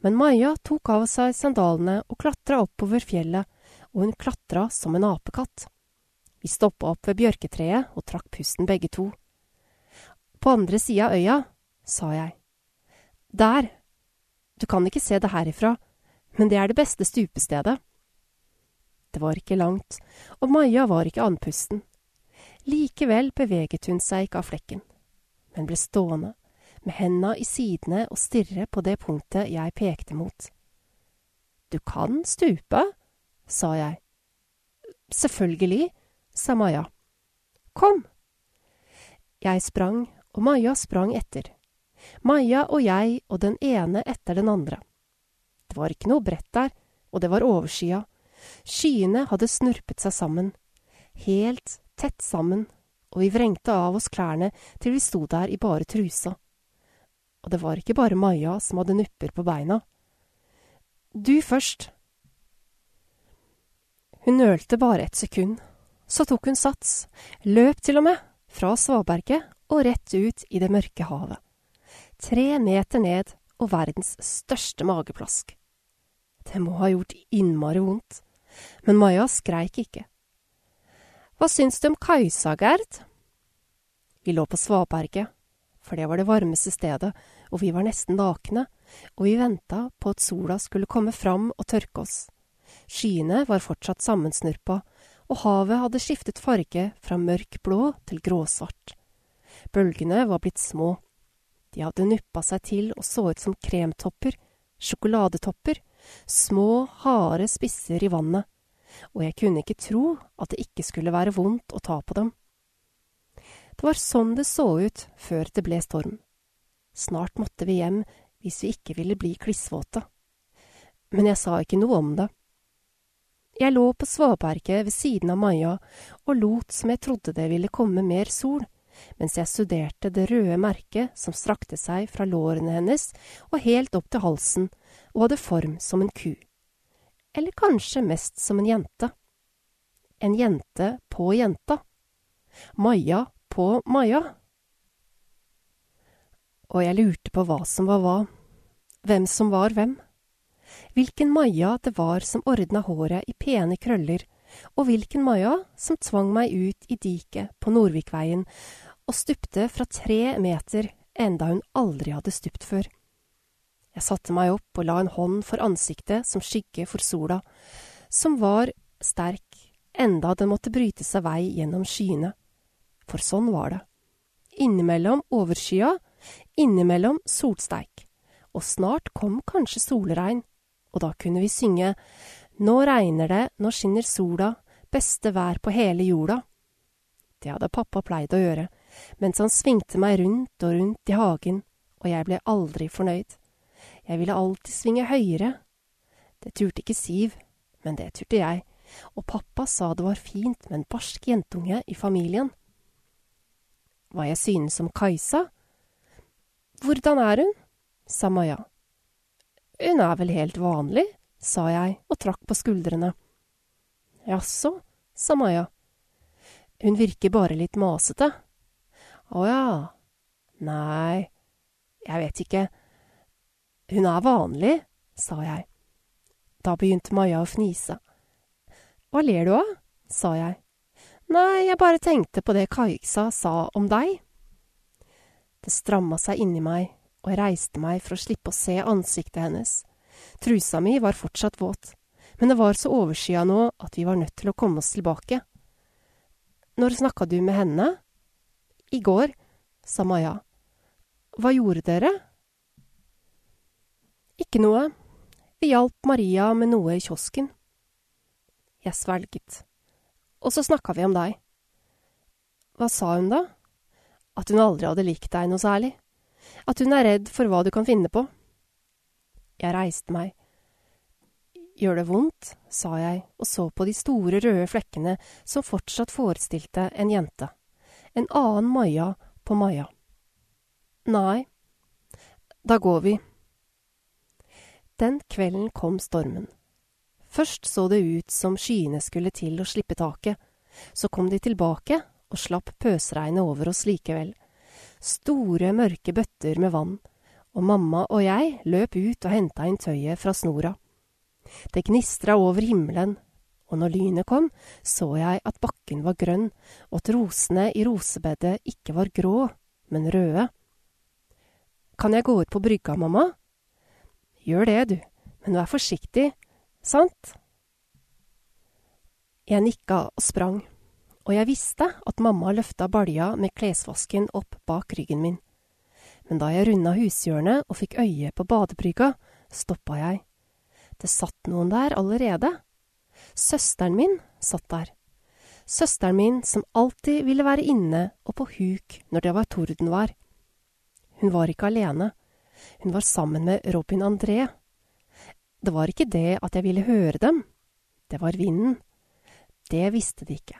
Men Maja tok av seg sandalene og klatra oppover fjellet, og hun klatra som en apekatt. Vi stoppa opp ved bjørketreet og trakk pusten begge to. På andre sida av øya, sa jeg. Der. Du kan ikke se det herifra, men det er det beste stupestedet. Det var ikke langt, og Maja var ikke andpusten. Likevel beveget hun seg ikke av flekken men ble stående, med henda i sidene og stirre på det punktet jeg pekte mot. Du kan stupe, sa jeg. Selvfølgelig, sa Maja. Kom. Jeg sprang, og Maja sprang etter. Maja og jeg og den ene etter den andre. Det var ikke noe brett der, og det var overskya. Skyene hadde snurpet seg sammen. Helt tett sammen og vi vrengte av oss klærne til vi sto der i bare trusa. Og det var ikke bare Maja som hadde nupper på beina. Du først. Hun nølte bare et sekund. Så tok hun sats, løp til og med, fra svaberget og rett ut i det mørke havet. Tre meter ned og verdens største mageplask. Det må ha gjort innmari vondt, men Maja skreik ikke. Hva syns du om Kajsa, Gerd? Vi lå på svaberget, for det var det varmeste stedet, og vi var nesten nakne, og vi venta på at sola skulle komme fram og tørke oss. Skyene var fortsatt sammensnurpa, og havet hadde skiftet farge fra mørk blå til gråsvart. Bølgene var blitt små. De hadde nuppa seg til og så ut som kremtopper, sjokoladetopper, små, harde spisser i vannet og jeg kunne ikke tro at det ikke skulle være vondt å ta på dem. Det var sånn det så ut før det ble storm. Snart måtte vi hjem hvis vi ikke ville bli klissvåte. Men jeg sa ikke noe om det. Jeg lå på svaberget ved siden av Maja og lot som jeg trodde det ville komme mer sol, mens jeg studerte det røde merket som strakte seg fra lårene hennes og helt opp til halsen og hadde form som en ku eller kanskje mest som en jente. En jente på jenta. Maja på Maja. Og jeg lurte på hva som var hva, hvem som var hvem. Hvilken Maja det var som ordna håret i pene krøller, og hvilken Maja som tvang meg ut i diket på Nordvikveien og stupte fra tre meter enda hun aldri hadde stupt før. Jeg satte meg opp og la en hånd for ansiktet som skygge for sola, som var sterk enda den måtte bryte seg vei gjennom skyene. For sånn var det. Innimellom overskya, innimellom solsteik. Og snart kom kanskje solregn, og da kunne vi synge Nå regner det, nå skinner sola, beste vær på hele jorda. Det hadde pappa pleid å gjøre, mens han svingte meg rundt og rundt i hagen, og jeg ble aldri fornøyd. Jeg ville alltid svinge høyere. Det turte ikke Siv, men det turte jeg, og pappa sa det var fint med en barsk jentunge i familien. Hva jeg synes om Kajsa? Hvordan er hun? sa Maja. Hun er vel helt vanlig, sa jeg og trakk på skuldrene. Jaså, sa Maja. Hun virker bare litt masete. Å ja. Nei, jeg vet ikke. Hun er vanlig, sa jeg. Da begynte Maja å fnise. Hva ler du av? sa jeg. Nei, jeg bare tenkte på det Kajsa sa om deg. Det stramma seg inni meg, og jeg reiste meg for å slippe å se ansiktet hennes. Trusa mi var fortsatt våt, men det var så overskya nå at vi var nødt til å komme oss tilbake. Når snakka du med henne? I går, sa Maja. Hva gjorde dere? Ikke noe. Vi hjalp Maria med noe i kiosken. Jeg svelget. Og så snakka vi om deg. Hva sa hun da? At hun aldri hadde likt deg noe særlig. At hun er redd for hva du kan finne på. Jeg reiste meg. Gjør det vondt? sa jeg og så på de store røde flekkene som fortsatt forestilte en jente. En annen Maja på Maja. Nei. Da går vi. Den kvelden kom stormen. Først så det ut som skyene skulle til å slippe taket. Så kom de tilbake og slapp pøsregnet over oss likevel. Store, mørke bøtter med vann. Og mamma og jeg løp ut og henta inn tøyet fra snora. Det gnistra over himmelen, og når lynet kom, så jeg at bakken var grønn, og at rosene i rosebedet ikke var grå, men røde. Kan jeg gå ut på brygga, mamma? Gjør det, du, men vær forsiktig, Sant? Jeg nikka og sprang, og jeg visste at mamma løfta balja med klesvasken opp bak ryggen min. Men da jeg runda hushjørnet og fikk øye på badebrygga, stoppa jeg. Det satt noen der allerede. Søsteren min satt der. Søsteren min som alltid ville være inne og på huk når det var tordenvær. Hun var ikke alene. Hun var sammen med Robin André det var ikke det at jeg ville høre dem, det var vinden. Det visste de ikke.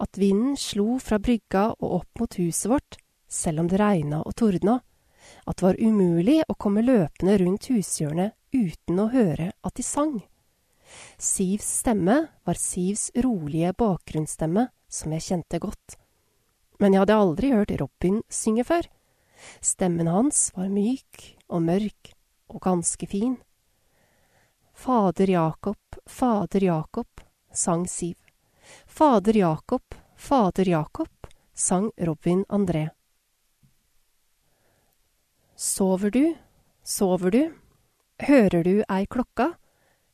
At vinden slo fra brygga og opp mot huset vårt, selv om det regna og tordna. At det var umulig å komme løpende rundt hushjørnet uten å høre at de sang. Sivs stemme var Sivs rolige bakgrunnsstemme, som jeg kjente godt. Men jeg hadde aldri hørt Robin synge før. Stemmen hans var myk og mørk og ganske fin. Fader Jakob, Fader Jakob, sang Siv. Fader Jakob, Fader Jakob, sang Robin André. Sover du, sover du, hører du ei klokka,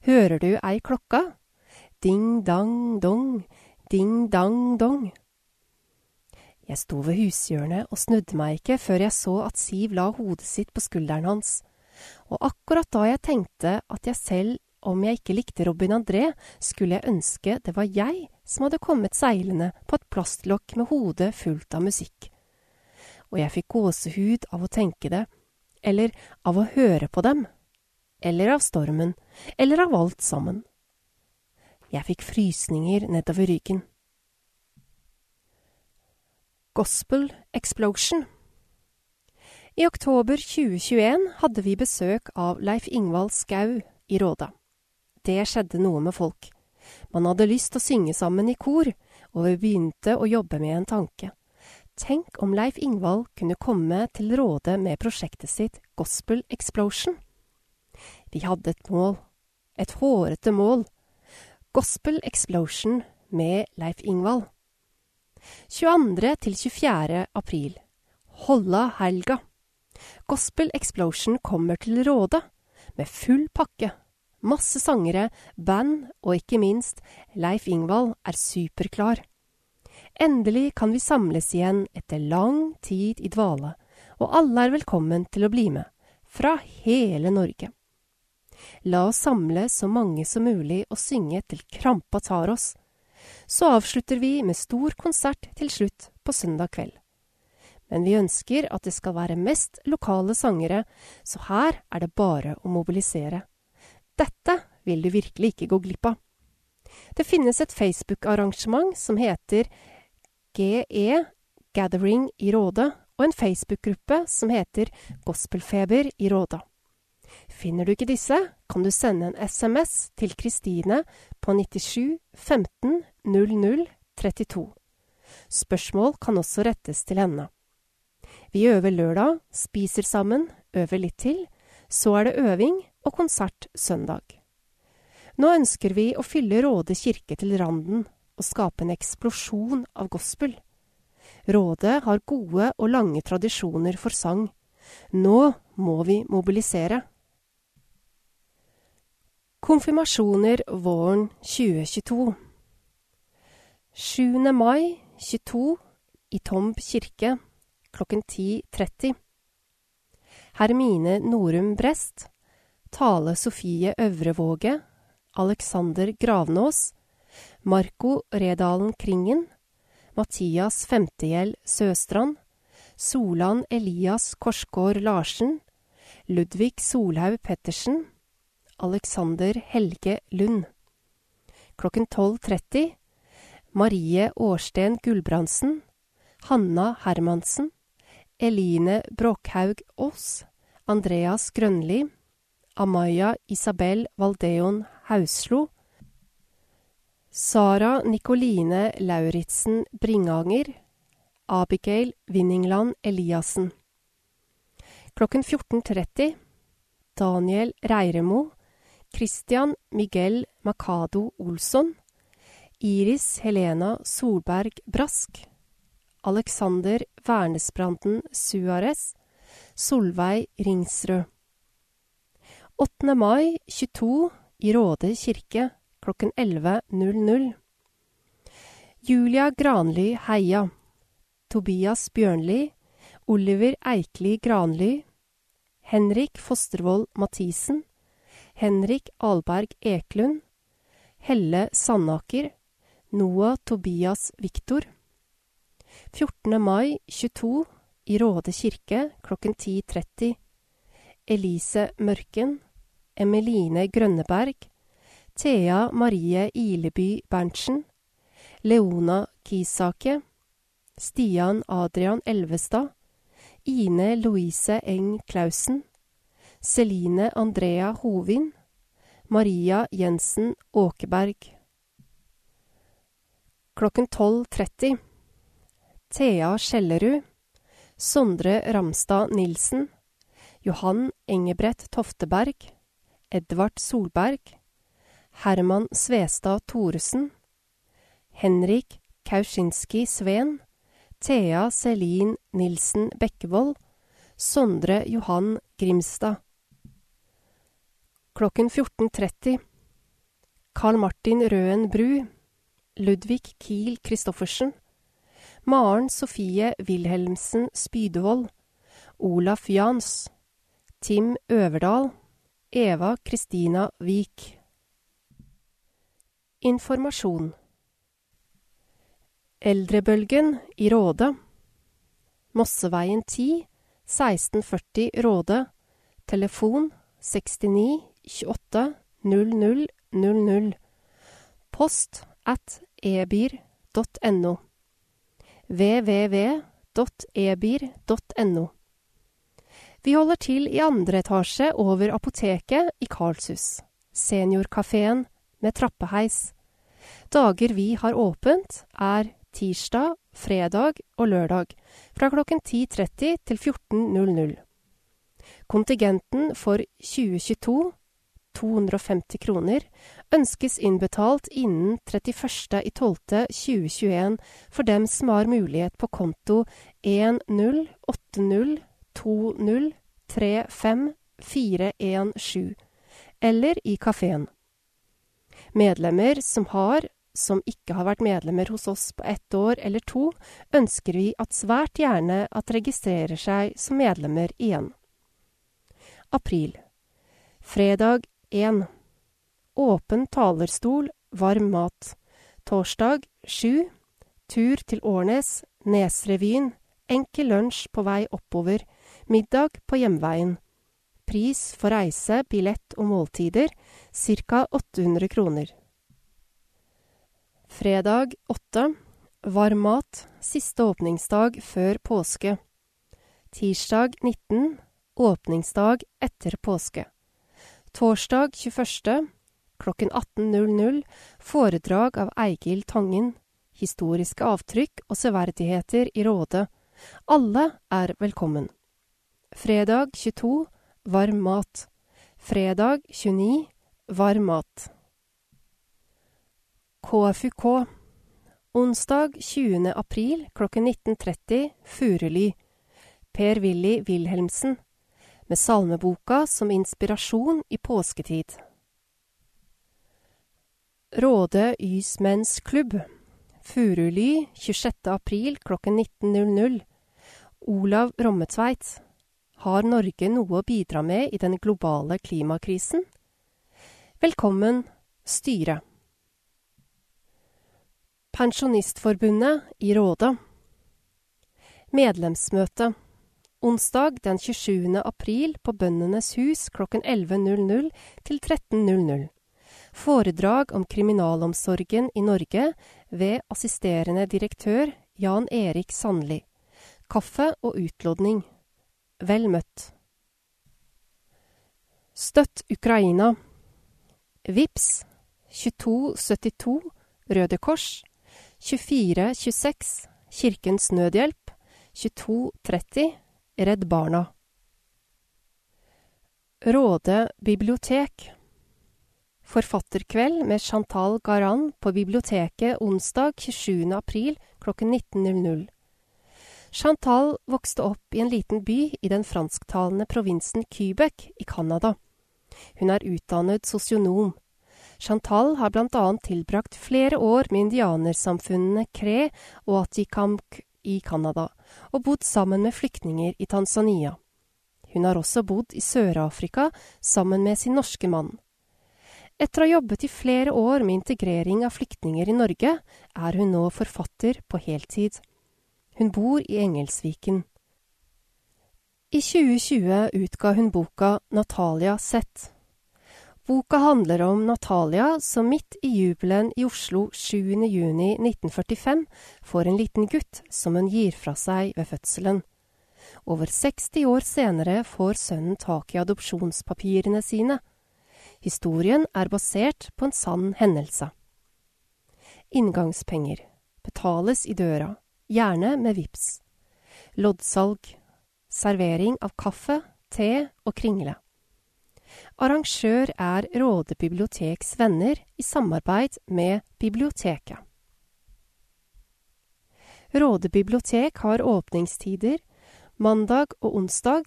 hører du ei klokka, ding dang dong, ding dang dong. Jeg sto ved hushjørnet og snudde meg ikke før jeg så at Siv la hodet sitt på skulderen hans og akkurat da jeg tenkte at jeg selv, om jeg ikke likte Robin André, skulle jeg ønske det var jeg som hadde kommet seilende på et plastlokk med hodet fullt av musikk. Og jeg fikk gåsehud av å tenke det, eller av å høre på dem, eller av stormen, eller av alt sammen. Jeg fikk frysninger nedover ryggen. Gospel Explosion i oktober 2021 hadde vi besøk av Leif Ingvald Skau i Råda. Det skjedde noe med folk. Man hadde lyst til å synge sammen i kor, og vi begynte å jobbe med en tanke. Tenk om Leif Ingvald kunne komme til Råde med prosjektet sitt Gospel Explosion. Vi hadde et mål. Et hårete mål. Gospel Explosion med Leif Ingvald. 22. til 24. april. Holla helga. Gospel Explosion kommer til Råde, med full pakke. Masse sangere, band og ikke minst Leif Ingvald er superklar. Endelig kan vi samles igjen etter lang tid i dvale, og alle er velkommen til å bli med, fra hele Norge. La oss samle så mange som mulig og synge til krampa tar oss. Så avslutter vi med stor konsert til slutt på søndag kveld men vi ønsker at det skal være mest lokale sangere, så her er det bare å mobilisere. Dette vil du virkelig ikke gå glipp av. Det finnes et Facebook-arrangement som heter GE Gathering i Råde, og en Facebook-gruppe som heter Gospelfeber i Råda. Finner du ikke disse, kan du sende en SMS til Kristine på 97 15 00 32. Spørsmål kan også rettes til henne. Vi øver lørdag, spiser sammen, øver litt til, så er det øving og konsert søndag. Nå ønsker vi å fylle Råde kirke til randen og skape en eksplosjon av gospel. Rådet har gode og lange tradisjoner for sang. Nå må vi mobilisere. Konfirmasjoner våren 2022 7. mai 22 i Tomb kirke klokken 10.30. Hermine Norum Brest, Tale Sofie Øvrevåge, Alexander Gravnås, Marco Redalen Kringen, Mathias Femtegjeld Søstrand, Solan Elias Korsgård Larsen, Ludvig Solhaug Pettersen, Alexander Helge Lund. Klokken 12.30 Marie Årsten Gulbrandsen, Hanna Hermansen, Eline Bråkhaug Aas, Andreas Grønli, Amaya Isabel Valdeon Hauslo, Sara Nikoline Lauritzen Bringanger, Abigail Winningland Eliassen. Klokken 14.30 Daniel Reiremo, Christian Miguel Macado Olsson, Iris Helena Solberg Brask, Alexander Wernesbranden Suárez, Solveig Ringsrød. 8. mai 22 i Råde kirke klokken 11.00. Julia Granly Heia. Tobias Bjørnli. Oliver Eikli Granly. Henrik Fostervoll Mathisen. Henrik Alberg Eklund. Helle Sandaker. Noah Tobias Viktor. 14. mai 22 i Råde kirke klokken 10.30. Elise Mørken. Emeline Grønneberg. Thea Marie Ileby Berntsen. Leona Kisake. Stian Adrian Elvestad. Ine Louise Eng Clausen. Celine Andrea Hovin. Maria Jensen Åkeberg. Klokken 12.30 Thea Skjellerud. Sondre Ramstad Nilsen. Johan Engebrett Tofteberg. Edvard Solberg. Herman Svestad Thoresen. Henrik Kauczynski Sveen. Thea Selin Nilsen Bekkevold. Sondre Johan Grimstad. Klokken 14.30 Carl Martin Røen Bru. Ludvig Kiel Christoffersen. Maren Sofie Wilhelmsen Spydevold. Olaf Jans. Tim Øverdal. Eva Kristina Vik. Informasjon Eldrebølgen i Råde. Mosseveien 10 1640 Råde. Telefon 69 28 00 00. Post at ebir.no. www.ebir.no. Vi holder til i andre etasje over apoteket i Karlshus. Seniorkafeen med trappeheis. Dager vi har åpent, er tirsdag, fredag og lørdag fra klokken 10.30 til 14.00. Kontingenten for 2022, 250 kroner, ønskes innbetalt innen 31.12.2021 for dem som har mulighet på konto 108020354417 eller i kafeen. Medlemmer som har, som ikke har vært medlemmer hos oss på ett år eller to, ønsker vi at svært gjerne at registrerer seg som medlemmer igjen. April. Fredag 1. Åpen talerstol, varm mat. Torsdag 7. Tur til Årnes, Nesrevyen, enkel lunsj på vei oppover, middag på hjemveien. Pris for reise, billett og måltider ca. 800 kroner. Fredag 8. Varm mat, siste åpningsdag før påske. Tirsdag 19. Åpningsdag etter påske. Torsdag 21. klokken 18.00 foredrag av Eigil Tangen. Historiske avtrykk og severdigheter i Råde. Alle er velkommen. Fredag 22. Varm mat. Fredag 29. Varm mat. KFUK. Onsdag 20. april klokken 19.30 Furuly. Per-Willy Wilhelmsen. Med salmeboka som inspirasjon i påsketid. Råde Ysmenns Klubb. Furuly 26. april klokken 19.00. Olav Rommetveit. Har Norge noe å bidra med i den globale klimakrisen? Velkommen, styret. Pensjonistforbundet i Råde. Medlemsmøte. Onsdag den 27. april på Bøndenes hus klokken 11.00 til 13.00. Foredrag om kriminalomsorgen i Norge ved assisterende direktør Jan Erik Sandli. Kaffe og utlodning. Vel møtt. Støtt Ukraina. Vips 2272 Røde Kors 2426 Kirkens Nødhjelp 2230 Redd Barna Råde bibliotek Forfatterkveld med Chantal Garan på biblioteket onsdag 27. april klokken 19.00. Chantal vokste opp i en liten by i den fransktalende provinsen Quebec i Canada. Hun er utdannet sosionom. Chantal har annet tilbrakt flere år med indianersamfunnene Cré og Atikamk i Canada, og bodd sammen med flyktninger i Tanzania. Hun har også bodd i Sør-Afrika sammen med sin norske mann. Etter å ha jobbet i flere år med integrering av flyktninger i Norge, er hun nå forfatter på heltid. Hun bor i Engelsviken. I 2020 utga hun boka Natalia Sett. Boka handler om Natalia som midt i jubelen i Oslo 7.6.1945 får en liten gutt som hun gir fra seg ved fødselen. Over 60 år senere får sønnen tak i adopsjonspapirene sine. Historien er basert på en sann hendelse. Inngangspenger betales i døra, gjerne med VIPS. Loddsalg. Servering av kaffe, te og kringle. Arrangør er Råde biblioteks venner i samarbeid med biblioteket. Råde bibliotek har åpningstider mandag og onsdag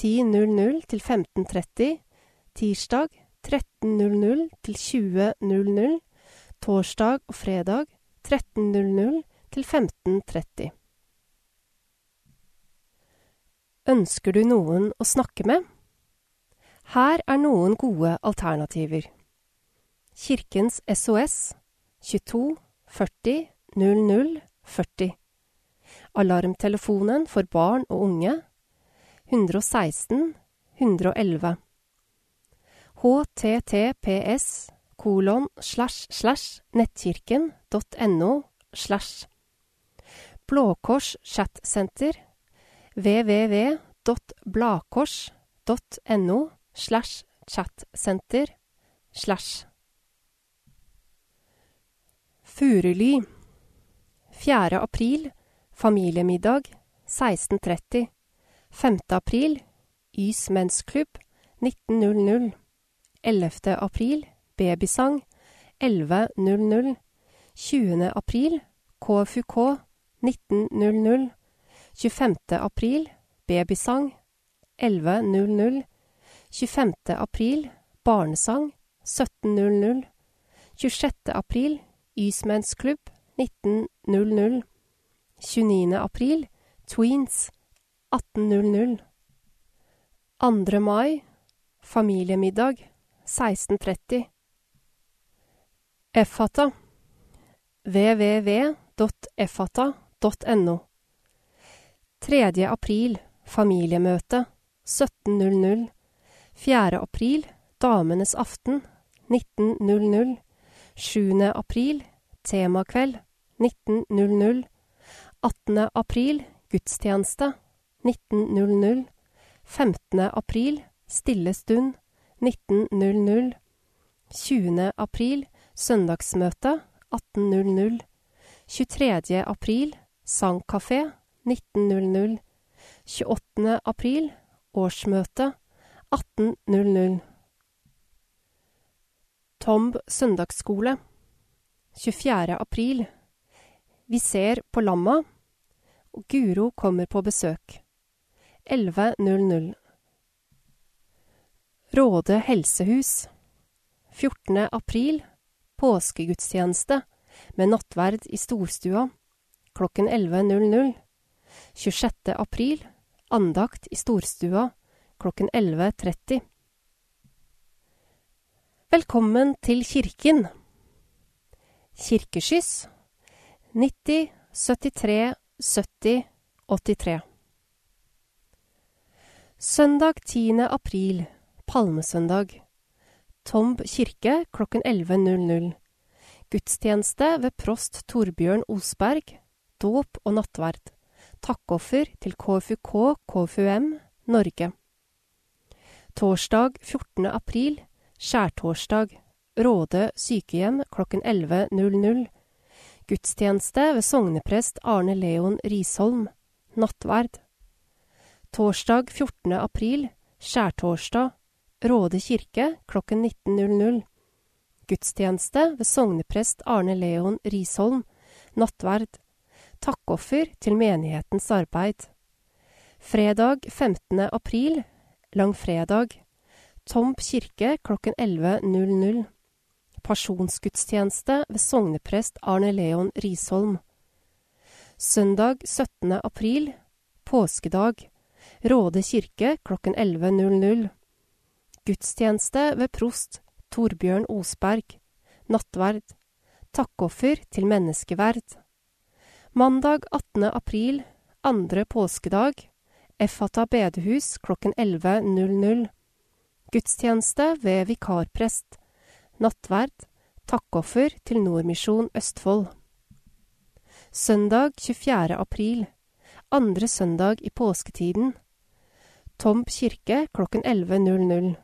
10.00 til 15.30, tirsdag 13.00 til 20.00, torsdag og fredag 13.00 til 15.30. Ønsker du noen å snakke med? Her er noen gode alternativer. Kirkens SOS 22 40 00 40. Alarmtelefonen for barn og unge 116 111. https kolon slash slash nettkirken.no slash. Blå chatsenter www.bladkors.no slash chatsenter slash. Furuli 4. april familiemiddag 16.30 5. april Ys mensklubb 19.00 11. april babysang 11.00 20. april KFUK 19.00 25. april babysang 11.00 25. april barnesang 17.00 26. april Ysmensklubb 19.00 29. april Tweens 18.00 2. mai familiemiddag 16.30 Effata www.effata.no 3. april familiemøte 17.00 4. april Damenes aften 19.00 7. april Temakveld 19.00 18. april Gudstjeneste 19.00. 15. april stille stund 19.00. 20. april søndagsmøte 18.00. 23. april sangkafé 19.00. 28. april årsmøte 18.00. Tomb søndagsskole 24. april Vi ser på lamma, og Guro kommer på besøk. 11.00 Råde helsehus 14. april Påskegudstjeneste med nattverd i storstua klokken 11.00. 26. april Andakt i storstua klokken 11.30. Velkommen til kirken. Kirkeskyss 90 73 70 83. Søndag 10. april, palmesøndag. Tomb kirke klokken 11.00. Gudstjeneste ved prost Torbjørn Osberg. Dåp og nattverd. Takkoffer til KFUK KFUM Norge. Torsdag 14. april, skjærtorsdag. Råde sykehjem klokken 11.00. Gudstjeneste ved sogneprest Arne Leon Risholm. Nattverd. Torsdag 14. april, skjærtorsdag. Råde kirke klokken 19.00. Gudstjeneste ved sogneprest Arne Leon Risholm. Nattverd. Takkoffer til menighetens arbeid. Fredag 15. april, langfredag. Tomp kirke klokken 11.00. Pasjonsgudstjeneste ved sogneprest Arne Leon Risholm. Søndag 17. april, påskedag. Råde kirke klokken 11.00. Gudstjeneste ved prost Torbjørn Osberg. Nattverd. Takkoffer til menneskeverd. Mandag 18. april, andre påskedag. Effata bedehus klokken 11.00. Gudstjeneste ved vikarprest. Nattverd. Takkoffer til Nordmisjon Østfold. Søndag 24. april. Andre søndag i påsketiden. Tomb kirke klokken 11.00.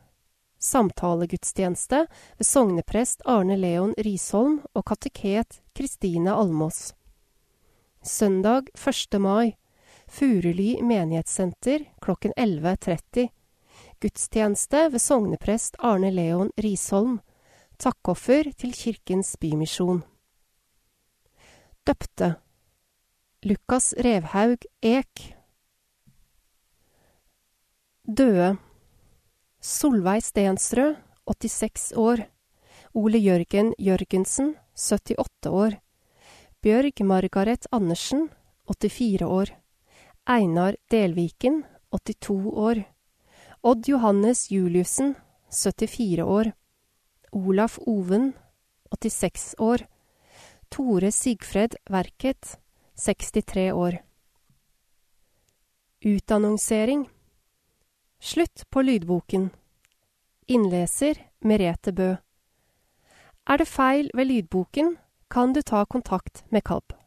Samtalegudstjeneste ved sogneprest Arne Leon Risholm og kateket Kristine Almås. Søndag 1. mai. Furuly menighetssenter klokken 11.30. Gudstjeneste ved sogneprest Arne Leon Risholm. Takkoffer til Kirkens Bymisjon. Døpte. Lukas Revhaug Ek. Døde. Solveig Stensrød, 86 år. Ole Jørgen Jørgensen, 78 år. Bjørg Margaret Andersen, 84 år. Einar Delviken, 82 år. Odd Johannes Juliussen, 74 år. Olaf Oven, 86 år. Tore Sigfred Verket, 63 år. Utannonsering Slutt på lydboken. Innleser Merete Bø. Er det feil ved lydboken, kan du ta kontakt med KAB.